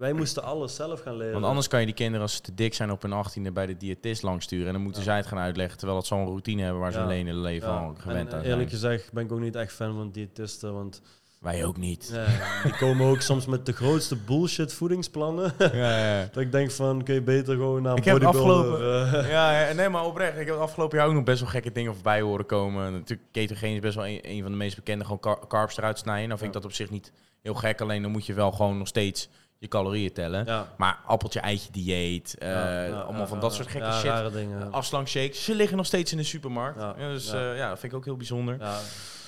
wij moesten alles zelf gaan leren. Want anders kan je die kinderen, als ze te dik zijn op hun achttiende, bij de diëtist langsturen. En dan moeten Ja. zij het gaan uitleggen, terwijl het zo'n routine hebben waar ze Ja. hun hele leven Ja. al gewend en, aan eh, eerlijk gezegd ben ik ook niet echt fan van diëtisten, want Wij ook niet. ja, die komen ook soms met de grootste bullshit voedingsplannen. Ja, ja. dat ik denk van, kun je beter gewoon naar een Ik heb afgelopen- eh, Ja, nee, maar oprecht. Ik heb het afgelopen jaar ook nog best wel gekke dingen voorbij horen komen. Natuurlijk, ketogeen is best wel een, een van de meest bekende. Gewoon car- carbs eruit snijden. Dan vind ik dat op zich niet heel gek. Alleen dan moet je wel gewoon nog steeds je calorieën tellen. ja. Maar appeltje, eitje, dieet. eh, Ja, ja, allemaal van dat soort gekke ja, shit. dingen. Afslankshakes. Ze liggen nog steeds in de supermarkt. Ja, dus ja. ja. dat vind ik ook heel bijzonder.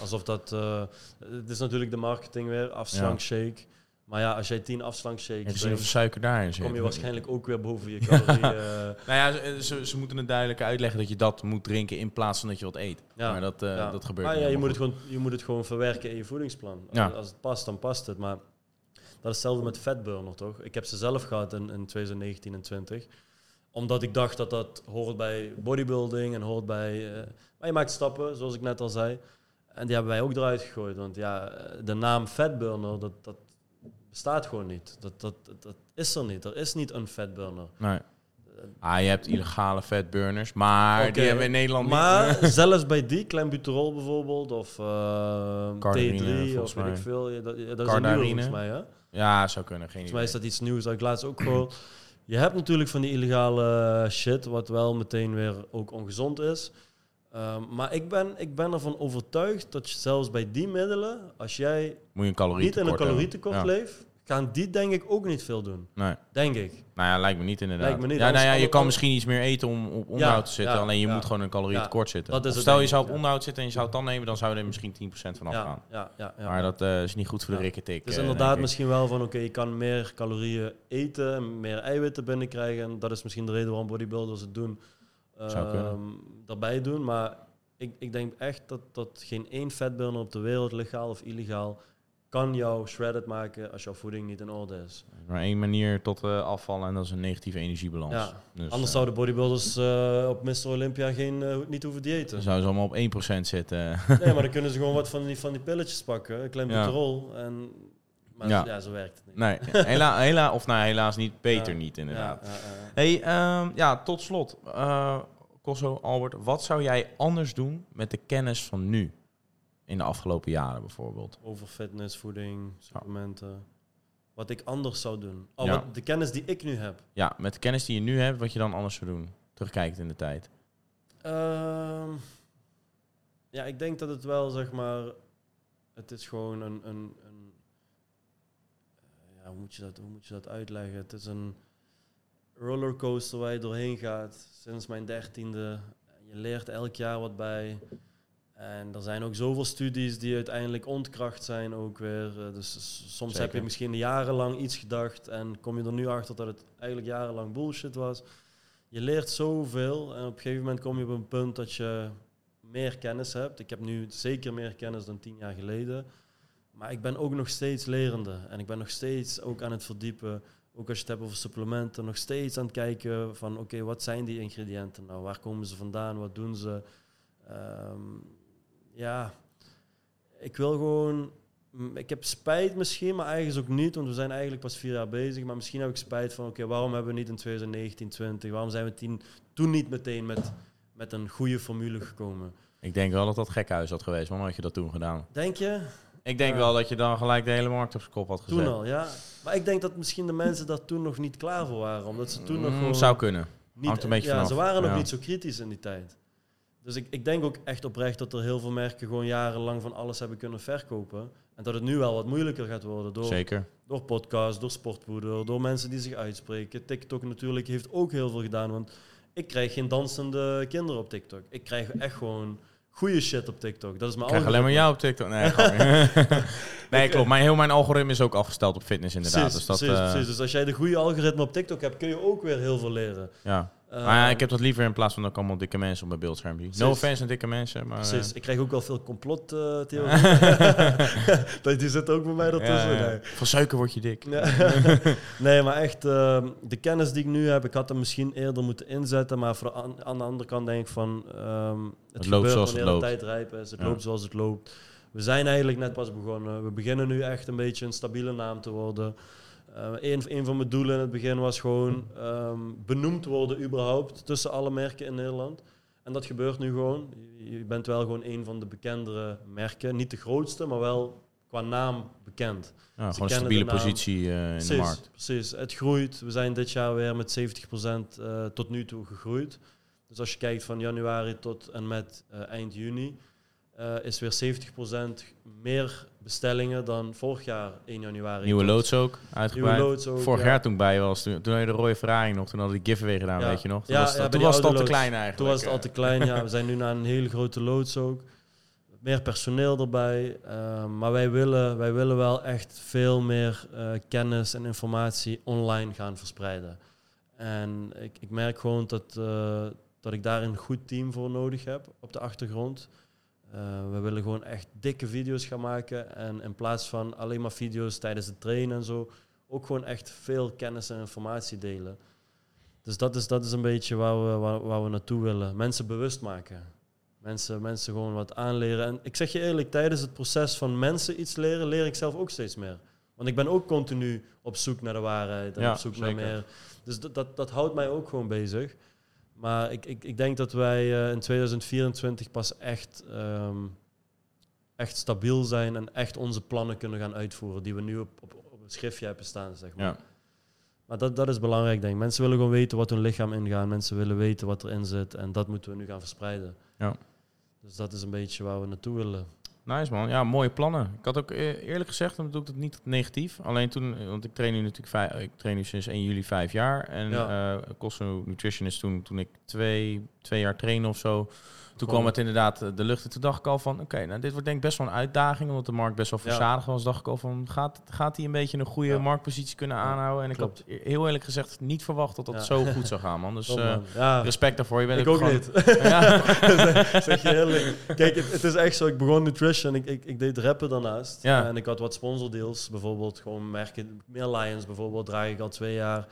Alsof dat... eh, het is natuurlijk de marketing weer, afslankshake. Maar ja, als jij tien afslankshakes Even zien of er drinkt, suiker daarin zit. kom je waarschijnlijk ook weer boven je calorieën. eh, Nou ja, ze, ze, moeten het duidelijk uitleggen dat je dat moet drinken in plaats van dat je wat eet. Ja, Maar dat, eh, dat gebeurt ja, je moet, het gewoon, je moet het gewoon verwerken in je voedingsplan. Als het past, dan past het. Maar dat is hetzelfde met fatburner, toch? Ik heb ze zelf gehad in, in 2019 en 20. Omdat ik dacht dat dat hoort bij bodybuilding en hoort bij... eh, maar je maakt stappen, zoals ik net al zei. En die hebben wij ook eruit gegooid. Want ja, eh, de naam fatburner, dat, dat bestaat gewoon niet. Dat, dat, dat, is er niet. Er is niet een fatburner. Nee. Ah, je hebt illegale fatburners, maar die hebben we in Nederland Maar niet. zelfs bij die, clenbuterol bijvoorbeeld, of eh, Cardarine, T3, volgens of weet mij. ik veel. Dat, dat is een nieuwe volgens mij, hè? Ja, zou kunnen, geen Volgens mij is dat iets nieuws dat ik laatst ook gehoord. Je hebt natuurlijk van die illegale shit, wat wel meteen weer ook ongezond is. Ehm, maar ik ben, ik ben ervan overtuigd dat je zelfs bij die middelen, als jij Moet je een niet in een calorietekort leeft, gaan die denk ik ook niet veel doen. Nee. Denk ik. Nou ja, lijkt me niet inderdaad. Lijkt me niet, Ja, nou ja, je kan misschien iets meer eten om op onderhoud te zitten. ja, alleen je moet gewoon een zitten. is Of het stel je zou op onderhoud zitten en je zou het dan nemen, dan zou je er misschien 10% van afgaan. Ja, ja, ja. Maar dat eh, is niet goed voor de rikketik. Eh, inderdaad misschien wel van, oké, je kan meer calorieën eten, en meer eiwitten binnenkrijgen. En dat is misschien de reden waarom bodybuilders het doen. Ehm, daarbij doen. Maar ik, ik denk echt dat, dat geen één fatburner op de wereld, legaal of illegaal, kan jou shredded maken als jouw voeding niet in orde is. Maar één manier tot eh, afvallen en dat is een negatieve energiebalans. Ja. Dus, Anders eh, zouden bodybuilders eh, op Mr. Olympia geen, niet hoeven dan diëten. zouden ze allemaal op 1% zitten. Nee, maar dan kunnen ze gewoon wat van die, van die pilletjes pakken, een klein Ja. buterol. En, maar Ja. ja. zo werkt het niet. nee, hela, hela, of nou helaas niet, beter niet inderdaad. Hey, ehm, ja, tot slot. Kosso, Albert, wat zou jij anders doen met de kennis van nu? In de afgelopen jaren bijvoorbeeld. Over fitness, voeding, supplementen. Wat ik anders zou doen. Oh, Ja. wat, de kennis die ik nu heb. Ja, met de kennis die je nu hebt, wat je dan anders zou doen? Terugkijkend in de tijd. Ehm, ja, ik denk dat het wel, zeg maar... Het is gewoon een... een, een ja, hoe, moet je dat, hoe moet je dat uitleggen? Het is een rollercoaster waar je doorheen gaat. Sinds mijn dertiende. Je leert elk jaar wat bij. En er zijn ook zoveel studies die uiteindelijk ontkracht zijn ook weer. Eh, Dus soms heb je misschien jarenlang iets gedacht en kom je er nu achter dat het eigenlijk jarenlang bullshit was. Je leert zoveel en op een gegeven moment kom je op een punt dat je meer kennis hebt. Ik heb nu zeker meer kennis dan tien jaar geleden. Maar ik ben ook nog steeds lerende en ik ben nog steeds ook aan het verdiepen. Ook als je het hebt over supplementen, nog steeds aan het kijken van oké, wat zijn die ingrediënten nou? Waar komen ze vandaan? Wat doen ze? Ehm, ja, ik wil gewoon. m, Ik heb spijt misschien, maar eigenlijk ook niet, want we zijn eigenlijk pas vier jaar bezig. Maar misschien heb ik spijt van, oké, waarom hebben we niet in 2019, 20? Waarom zijn we tien, toen niet meteen met, met een goede formule gekomen? Ik denk wel dat dat gekhuis had geweest, dan had je dat toen gedaan. Denk je? Ik denk wel dat je dan gelijk de hele markt op zijn kop had gezet. Toen al, ja. Maar ik denk dat misschien de mensen daar toen nog niet klaar voor waren, omdat ze toen nog Mm, gewoon... Zou kunnen. niet, Hangt een beetje ja, vanaf. ze waren nog Ja. niet zo kritisch in die tijd. Dus ik, ik denk ook echt oprecht dat er heel veel merken gewoon jarenlang van alles hebben kunnen verkopen. En dat het nu wel wat moeilijker gaat worden door, Zeker. door podcasts, door sportpoeder, door mensen die zich uitspreken. TikTok natuurlijk heeft ook heel veel gedaan, want ik krijg geen dansende kinderen op TikTok. Ik krijg echt gewoon goede shit op TikTok. Dat is mijn Ik krijg alleen maar jou op TikTok. Nee, nee klopt. Maar heel mijn algoritme is ook afgesteld op fitness inderdaad. Precies, dus dat, precies, eh, precies. Dus als jij de goede algoritme op TikTok hebt, kun je ook weer heel veel leren. ja. Eh, maar ja, ik heb dat liever in plaats van dat ik allemaal dikke mensen op mijn beeldscherm zie. No Precies. offense aan dikke mensen, maar... Precies, eh, ik krijg ook wel veel complottheorieën. die zitten ook bij mij ertussen. ja, ja. Nee. Van suiker word je dik. Nee, maar echt, ehm, de kennis die ik nu heb, ik had hem misschien eerder moeten inzetten. Maar voor aan, aan de andere kant denk ik van, ehm, het, loopt gebeurt zoals het loopt. tijd rijp is. Het loopt zoals het loopt. We zijn eigenlijk net pas begonnen. We beginnen nu echt een beetje een stabiele naam te worden. Uh, een, een, van mijn doelen in het begin was gewoon um, benoemd worden überhaupt tussen alle merken in Nederland. En dat gebeurt nu gewoon. Je bent wel gewoon een van de bekendere merken. Niet de grootste, maar wel qua naam bekend. Ja, gewoon een stabiele positie uh, in precies, de markt. Precies, het groeit. We zijn dit jaar weer met 70% uh, tot nu toe gegroeid. Dus als je kijkt van januari tot en met eind juni, is weer 70% meer bestellingen dan vorig jaar 1 januari. Nieuwe loods ook, uitgebreid. Nieuwe loods ook, Vorig ja. jaar toen ik bij was, toen, toen had je de rode Ferrari nog, toen hadden die giveaway gedaan, ja. weet je nog? Toen ja, was, toen was het al te klein eigenlijk. Toen was het al te klein, ja. We zijn nu naar een hele grote loods ook. Meer personeel erbij. Uh, maar wij willen, wij willen wel echt veel meer uh, kennis en informatie online gaan verspreiden. En ik, ik merk gewoon dat, uh, dat ik daar een goed team voor nodig heb op de achtergrond. Uh, we willen gewoon echt dikke video's gaan maken. En in plaats van alleen maar video's tijdens het trainen en zo, ook gewoon echt veel kennis en informatie delen. Dus dat is, dat is een beetje waar we, waar, waar we naartoe willen. Mensen bewust maken. Mensen, mensen gewoon wat aanleren. En ik zeg je eerlijk, tijdens het proces van mensen iets leren, leer ik zelf ook steeds meer. Want ik ben ook continu op zoek naar de waarheid en ja, op zoek zeker. naar meer. Dus dat, dat, dat houdt mij ook gewoon bezig. Maar ik, ik, ik denk dat wij uh, in 2024 pas echt, um, echt stabiel zijn en echt onze plannen kunnen gaan uitvoeren die we nu op, op, op een schriftje hebben staan, zeg maar. Ja. Maar dat, dat is belangrijk, denk ik. Mensen willen gewoon weten wat hun lichaam ingaat. Mensen willen weten wat erin zit. En dat moeten we nu gaan verspreiden. Ja. Dus dat is een beetje waar we naartoe willen. Nice man, ja, mooie plannen. Ik had ook eerlijk gezegd, dan doe ik het niet negatief. Alleen toen, want ik train nu natuurlijk vijf, ik train nu sinds 1 juli vijf jaar. En ja. uh, Cosmo Nutrition is toen, toen ik twee, twee jaar trainde of zo. Toen kwam het inderdaad de lucht. En toen dacht ik al van, oké, okay, nou dit wordt denk ik best wel een uitdaging. Omdat de markt best wel verzadigd was. Dacht ik al van, gaat, gaat hij een beetje een goede marktpositie kunnen aanhouden? En ik Klopt. had heel eerlijk gezegd niet verwacht dat dat zo goed zou gaan, man. Dus uh, man. Ja. respect daarvoor. Je bent Ik ook niet. Zeg je eerlijk. Kijk, het, het is echt zo. Ik begon nutrition. Ik, ik, ik deed rappen daarnaast. En ik had wat sponsordeals. Bijvoorbeeld gewoon merken. Meer Lions bijvoorbeeld draag ik al twee jaar.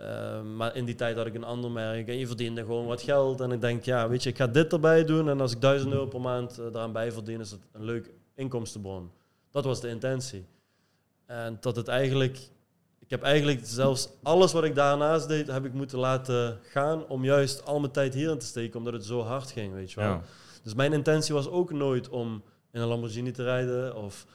Uh, maar in die tijd had ik een ander merk en je verdiende gewoon wat geld. En ik denk, ja, weet je, ik ga dit erbij doen. En als ik 1000 euro per maand uh, daaraan bij verdien, is het een leuk inkomstenbron. Dat was de intentie. En dat het eigenlijk, ik heb eigenlijk zelfs alles wat ik daarnaast deed, heb ik moeten laten gaan om juist al mijn tijd hierin te steken, omdat het zo hard ging, weet je wel. Ja. Dus mijn intentie was ook nooit om in een Lamborghini te rijden of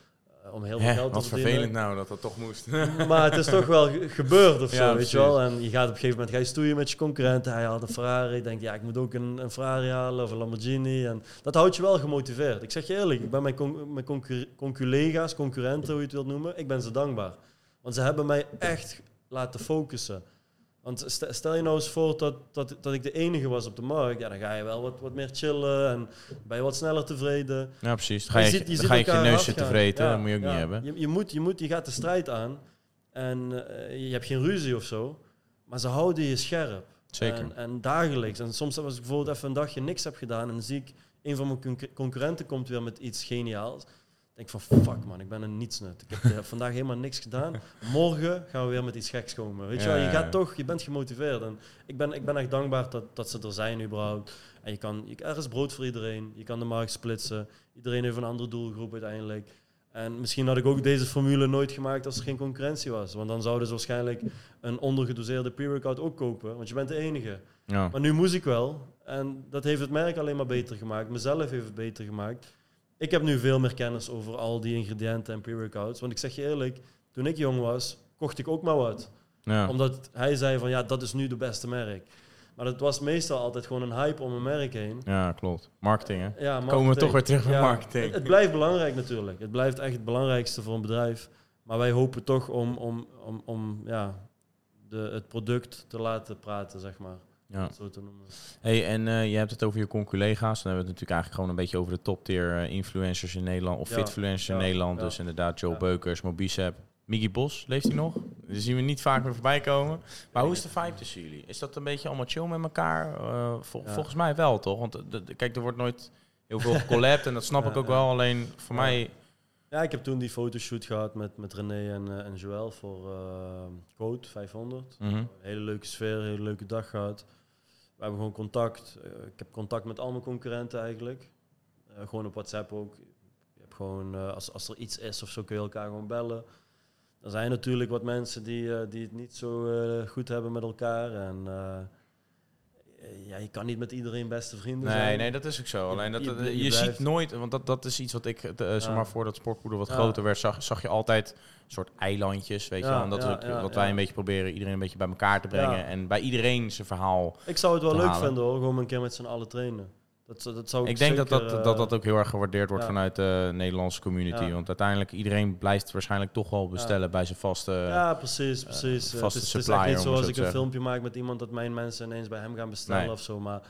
om heel veel Hè, geld te wat verdienen. vervelend nou dat dat toch moest. Maar het is toch wel ge- gebeurd of Ja, zo, weet je wel. En je gaat op een gegeven moment ga je stoeien met je concurrenten. Hij had een Ferrari. Ik denk, ja, ik moet ook een, een Ferrari halen of een Lamborghini. En dat houdt je wel gemotiveerd. Ik zeg je eerlijk, ik ben mijn, con mijn concu- conculega's, concurrenten, hoe je het wilt noemen, ik ben ze dankbaar. Want ze hebben mij echt laten focussen. Want st- stel je nou eens voor dat, dat, dat ik de enige was op de markt. Ja, dan ga je wel wat, wat meer chillen en ben je wat sneller tevreden. Ja, precies. Dan ga je, ziet- dan ziet ga je je neus zitten vreten. Ja, dat moet je ook ja. niet hebben. Je, je, moet, je, moet, je gaat de strijd aan en eh, je hebt geen ruzie of zo, maar ze houden je scherp. Zeker. En, en dagelijks. En soms als ik bijvoorbeeld even een dagje niks heb gedaan en dan zie ik een van mijn concu- concurrenten komt weer met iets geniaals. Denk van fuck man, ik ben een nietsnut. Ik heb eh, vandaag helemaal niks gedaan. Morgen gaan we weer met iets geks komen. Weet je wel, je gaat toch, je bent gemotiveerd. En ik ben, ik ben echt dankbaar dat, dat ze er zijn überhaupt. En je kan, je, er is brood voor iedereen. Je kan de markt splitsen. Iedereen heeft een andere doelgroep uiteindelijk. En misschien had ik ook deze formule nooit gemaakt als er geen concurrentie was. Want dan zouden ze waarschijnlijk een ondergedoseerde pre-workout ook kopen. Want je bent de enige. Ja. Maar nu moest ik wel. En dat heeft het merk alleen maar beter gemaakt. Mezelf heeft het beter gemaakt. Ik heb nu veel meer kennis over al die ingrediënten en pre-workouts. Want ik zeg je eerlijk, toen ik jong was, kocht ik ook maar wat. Ja. Omdat hij zei van ja, dat is nu de beste merk. Maar het was meestal altijd gewoon een hype om een merk heen. ja, klopt. Marketing, hè? Ja, Komen we marketing. toch weer terug bij Ja, marketing. Het, het blijft belangrijk natuurlijk. Het blijft echt het belangrijkste voor een bedrijf. Maar wij hopen toch om, om, om, om ja, de, het product te laten praten, zeg maar. Ja. Om het Zo te noemen. Hey, en eh, je hebt het over je conculega's. Dan hebben we het natuurlijk eigenlijk gewoon een beetje over de top tier eh, influencers in Nederland. Of Ja, fitfluencers in Nederland. Dus inderdaad Joe. Beukers, Mobicep. Miggy Bos, leeft hij nog? Die zien we niet vaak meer voorbij komen. Maar hoe is de vibe tussen jullie? Is dat een beetje allemaal chill met elkaar? Eh, vol-. Volgens mij wel, toch? Want kijk, er wordt nooit heel veel gecollabt en dat snap ik ook wel. Alleen voor mij... Ja, ik heb toen die fotoshoot gehad met, met René en, en Joël voor eh Code 500. mhm. Een hele leuke sfeer, een hele leuke dag gehad. We hebben gewoon contact. Eh, ik heb contact met al mijn concurrenten eigenlijk. Eh, gewoon op WhatsApp ook. Je hebt gewoon, eh, als, als er iets is of zo kun je elkaar gewoon bellen. er zijn natuurlijk wat mensen die, die het niet zo goed hebben met elkaar. En ja, je kan niet met iedereen beste vrienden Nee, zijn. nee, dat is ook zo. Alleen dat, je- ziet nooit, want dat, dat is iets wat ik, eh, zeg maar, voordat Sportpoeder wat Ja. groter werd, zag, zag je altijd een soort eilandjes, weet je wel. En dat is ook wat wij een beetje proberen, iedereen een beetje bij elkaar te brengen. En bij iedereen zijn verhaal. Ik zou het wel leuk halen. vinden hoor, gewoon een keer met z'n allen trainen. Dat, dat zou ik Ik denk dat, zeker, dat, eh, dat dat ook heel erg gewaardeerd wordt ja. vanuit de Nederlandse community. Ja. Want uiteindelijk, iedereen blijft waarschijnlijk toch wel bestellen bij zijn vaste... Ja, precies, precies. vaste Eh, het is, het is supplier, echt niet om zo het als zo ik een filmpje maak met iemand dat mijn mensen ineens bij hem gaan bestellen Nee. of zo. Maar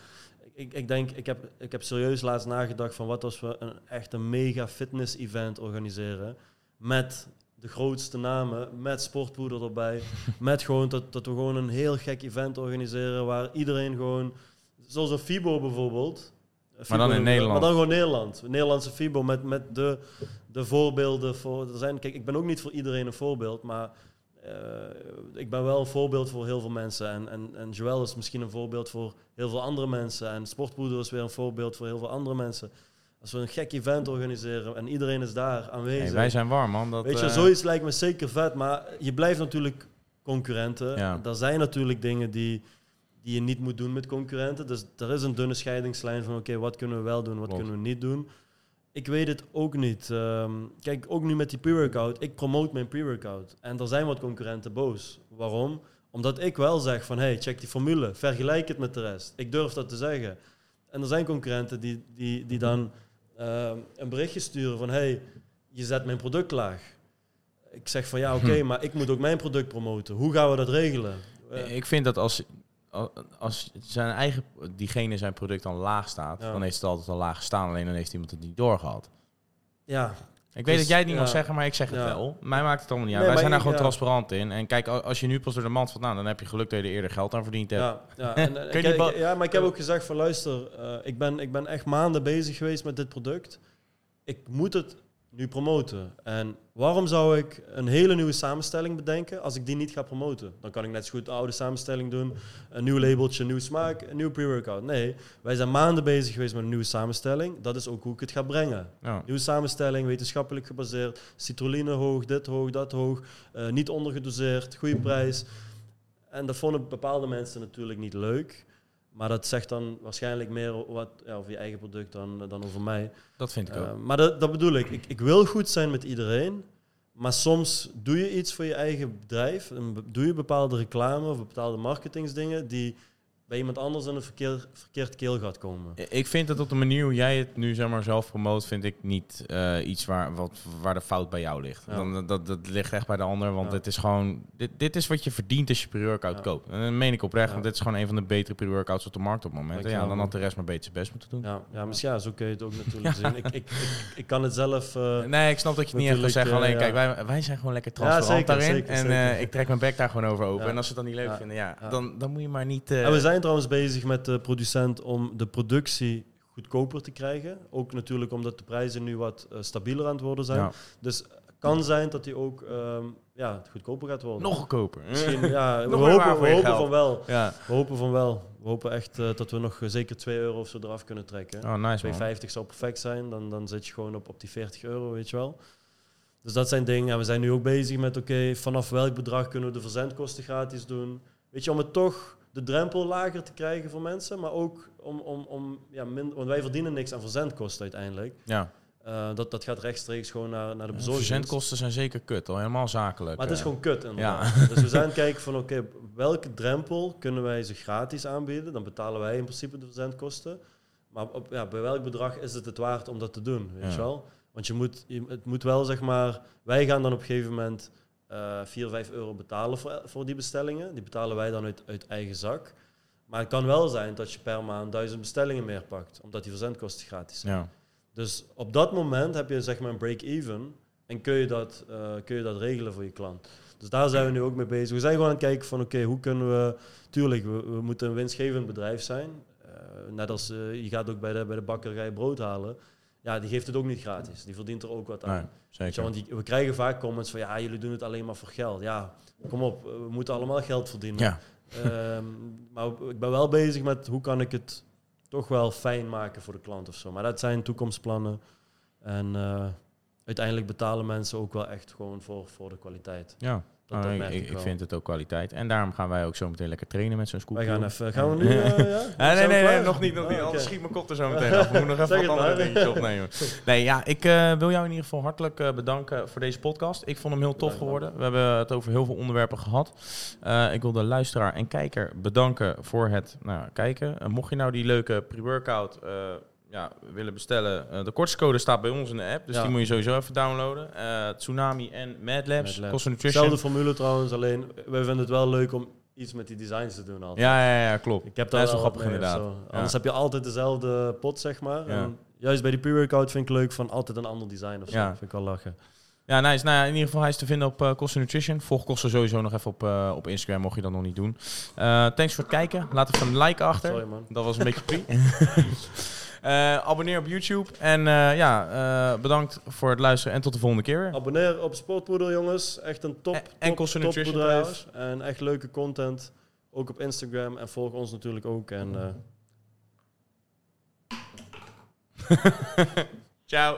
ik, ik denk, ik heb, ik heb serieus laatst nagedacht van wat als we een echt een mega fitness event organiseren met de grootste namen, met sportpoeder erbij, met gewoon dat, dat we gewoon een heel gek event organiseren waar iedereen gewoon, zoals een FIBO bijvoorbeeld. FIBO dan in Nederland. Maar dan gewoon Nederland. Nederlandse FIBO met, met de, de voorbeelden voor. Er zijn, kijk, ik ben ook niet voor iedereen een voorbeeld, maar eh, ik ben wel een voorbeeld voor heel veel mensen. En, en, en Joël is misschien een voorbeeld voor heel veel andere mensen. En Sportpoeder is weer een voorbeeld voor heel veel andere mensen. Als we een gek event organiseren en iedereen is daar aanwezig. Hey, wij zijn warm, man. Dat, Weet je, eh, zoiets lijkt me zeker vet, maar je blijft natuurlijk concurrenten. Ja. Er zijn natuurlijk dingen die, die je niet moet doen met concurrenten. Dus er is een dunne scheidingslijn van oké, wat kunnen we wel doen, wat Klopt. kunnen we niet doen. Ik weet het ook niet. Ehm, kijk, ook nu met die pre-workout. Ik promote mijn pre-workout. En er zijn wat concurrenten boos. Waarom? Omdat ik wel zeg van, hey, check die formule. Vergelijk het met de rest. Ik durf dat te zeggen. En er zijn concurrenten die, die, die dan ehm, een berichtje sturen van, hey, je zet mijn product laag. Ik zeg van, ja, oké, maar ik moet ook mijn product promoten. Hoe gaan we dat regelen? Ik vind dat als, als zijn eigen, diegene zijn product dan laag staat, Ja. dan heeft het altijd al laag gestaan. Alleen dan heeft iemand het niet doorgehad. ja, Ik weet Dus, dat jij het niet ja. mag zeggen, maar ik zeg het Ja. wel. Mij maakt het allemaal niet uit. Nee, Wij zijn daar gewoon transparant in. En kijk, als je nu pas door de mand valt, nou, dan heb je geluk dat je er eerder geld aan verdiend hebt. Ja, ja, en, ik- ik- ja, maar ik heb ook gezegd van luister, eh, ik, ben, ik ben echt maanden bezig geweest met dit product. Ik moet het nu promoten. En waarom zou ik een hele nieuwe samenstelling bedenken als ik die niet ga promoten? Dan kan ik net zo goed de oude samenstelling doen, een nieuw labeltje, een nieuw smaak, een nieuw pre-workout. Nee, wij zijn maanden bezig geweest met een nieuwe samenstelling. Dat is ook hoe ik het ga brengen. Ja. Nieuwe samenstelling, wetenschappelijk gebaseerd. Citrulline hoog, dit hoog, dat hoog. eh, niet ondergedoseerd, goede prijs. En dat vonden bepaalde mensen natuurlijk niet leuk. Maar dat zegt dan waarschijnlijk meer wat, ja, over je eigen product dan, dan over mij. Dat vind ik ook. Eh, maar dat, dat bedoel ik. ik. Ik wil goed zijn met iedereen. Maar soms doe je iets voor je eigen bedrijf. Doe je bepaalde reclame of bepaalde marketingsdingen die bij iemand anders in een verkeer, verkeerd keelgat komen. Ik vind dat op de manier hoe jij het nu zeg maar, zelf promoot, vind ik niet eh, iets waar, wat, waar de fout bij jou ligt. Ja. Dan, dat, dat ligt echt bij de ander, want Ja. het is gewoon... Dit, dit is wat je verdient als je pre-workout Ja. koopt. En dat meen ik oprecht, want dit is gewoon een van de betere pre-workouts op de markt op het moment. En Ja, dan had de rest maar beter zijn best moeten doen. Ja, ja, misschien ja, zo kun je het ook natuurlijk zien. Ik, ik, ik, ik kan het zelf... eh, Nee, ik snap dat je het niet echt wil zeggen. Alleen, eh, kijk, wij, wij zijn gewoon lekker transparant zeker, daarin. zeker, en zeker. ik trek mijn bek daar gewoon over open. En als ze het dan niet leuk vinden, ja. Dan, dan moet je maar niet... En we zijn trouwens bezig met de producent om de productie goedkoper te krijgen. Ook natuurlijk omdat de prijzen nu wat eh, stabieler aan het worden zijn. ja, Dus het kan zijn dat die ook ehm, ja, goedkoper gaat worden. nog goedkoper. Misschien, ja, we hopen, we van wel. Ja. We hopen van wel. We hopen echt eh, dat we nog eh, zeker 2 euro of zo eraf kunnen trekken. Oh, nice man. 2,50 zou perfect zijn. Dan, dan zit je gewoon op, op die 40 euro, weet je wel. Dus dat zijn dingen. En we zijn nu ook bezig met, oké, vanaf welk bedrag kunnen we de verzendkosten gratis doen? Weet je, om het toch de drempel lager te krijgen voor mensen. Maar ook om, om, om ja, minder... Want wij verdienen niks aan verzendkosten uiteindelijk. Ja. Eh, dat, dat gaat rechtstreeks gewoon naar, naar de bezorging. verzendkosten zijn zeker kut, al helemaal zakelijk. Maar het is eh. gewoon kut inderdaad. Dus we zijn aan het kijken van oké, welke drempel kunnen wij ze gratis aanbieden? Dan betalen wij in principe de verzendkosten. Maar op, ja, bij welk bedrag is het het waard om dat te doen? Weet Ja. je wel? Want je moet, je, het moet wel zeg maar, wij gaan dan op een gegeven moment eh 4, 5 euro betalen voor, voor die bestellingen. Die betalen wij dan uit, uit eigen zak. Maar het kan wel zijn dat je per maand duizend bestellingen meer pakt, omdat die verzendkosten gratis zijn. Ja. Dus op dat moment heb je zeg maar een break-even en kun je, dat, eh, kun je dat regelen voor je klant. Dus daar zijn we nu ook mee bezig. We zijn gewoon aan het kijken van oké, hoe kunnen we... Tuurlijk, we, we moeten een winstgevend bedrijf zijn. Eh, net als eh, je gaat ook bij de, bij de bakker ga je brood halen. Ja, die geeft het ook niet gratis. Die verdient er ook wat aan. Nee, je, zeker. want die, we krijgen vaak comments van ja, jullie doen het alleen maar voor geld. Ja, kom op, we moeten allemaal geld verdienen. Ja, Ehm, maar ik ben wel bezig met hoe kan ik het toch wel fijn maken voor de klant of zo. Maar dat zijn toekomstplannen. En eh, uiteindelijk betalen mensen ook wel echt gewoon voor, voor de kwaliteit. Ja. Dat, Oh, dat ik, vind het ook kwaliteit. En daarom gaan wij ook zo meteen lekker trainen met zo'n scoop. Wij gaan even... Gaan we nu... eh, ja? Ah, nee, nee, nee, nog niet, nog niet. Oh, Anders schiet mijn kop er zo meteen af. We moeten nog even wat andere dingetjes opnemen. Nee, ja, ik eh, wil jou in ieder geval hartelijk eh, bedanken voor deze podcast. Ik vond hem heel tof geworden. We hebben het over heel veel onderwerpen gehad. Eh, ik wil de luisteraar en kijker bedanken voor het nou, kijken. En mocht je nou die leuke pre-workout eh, ja, willen bestellen, eh, de kortingscode staat bij ons in de app. Dus Ja. die moet je sowieso even downloaden. Eh, Tsunami en Mad Labs, Mad Labs. Nutrition. Zelfde formule trouwens, alleen wij vinden het wel leuk om iets met die designs te doen altijd. Ja, ja, ja, klopt. Ik heb Dat daar is wel grappig inderdaad. Ja. Anders heb je altijd dezelfde pot, zeg maar. En juist bij die pre-workout vind ik leuk van altijd een ander design of zo. Ja. Vind ik wel lachen. Ja, nice. Nou ja, in ieder geval, hij is te vinden op uh, Costa Nutrition. Volg Costa sowieso nog even op, eh, op Instagram, mocht je dat nog niet doen. Eh, thanks voor het kijken. Laat even een like achter. Sorry man. Dat was een beetje pri. Eh, abonneer op YouTube. En eh, ja, eh, bedankt voor het luisteren en tot de volgende keer weer. Abonneer op Sportpoeder jongens. Echt een top, En- top, top Nutrition bedrijf. En echt leuke content. Ook op Instagram. En volg ons natuurlijk ook. En Ciao.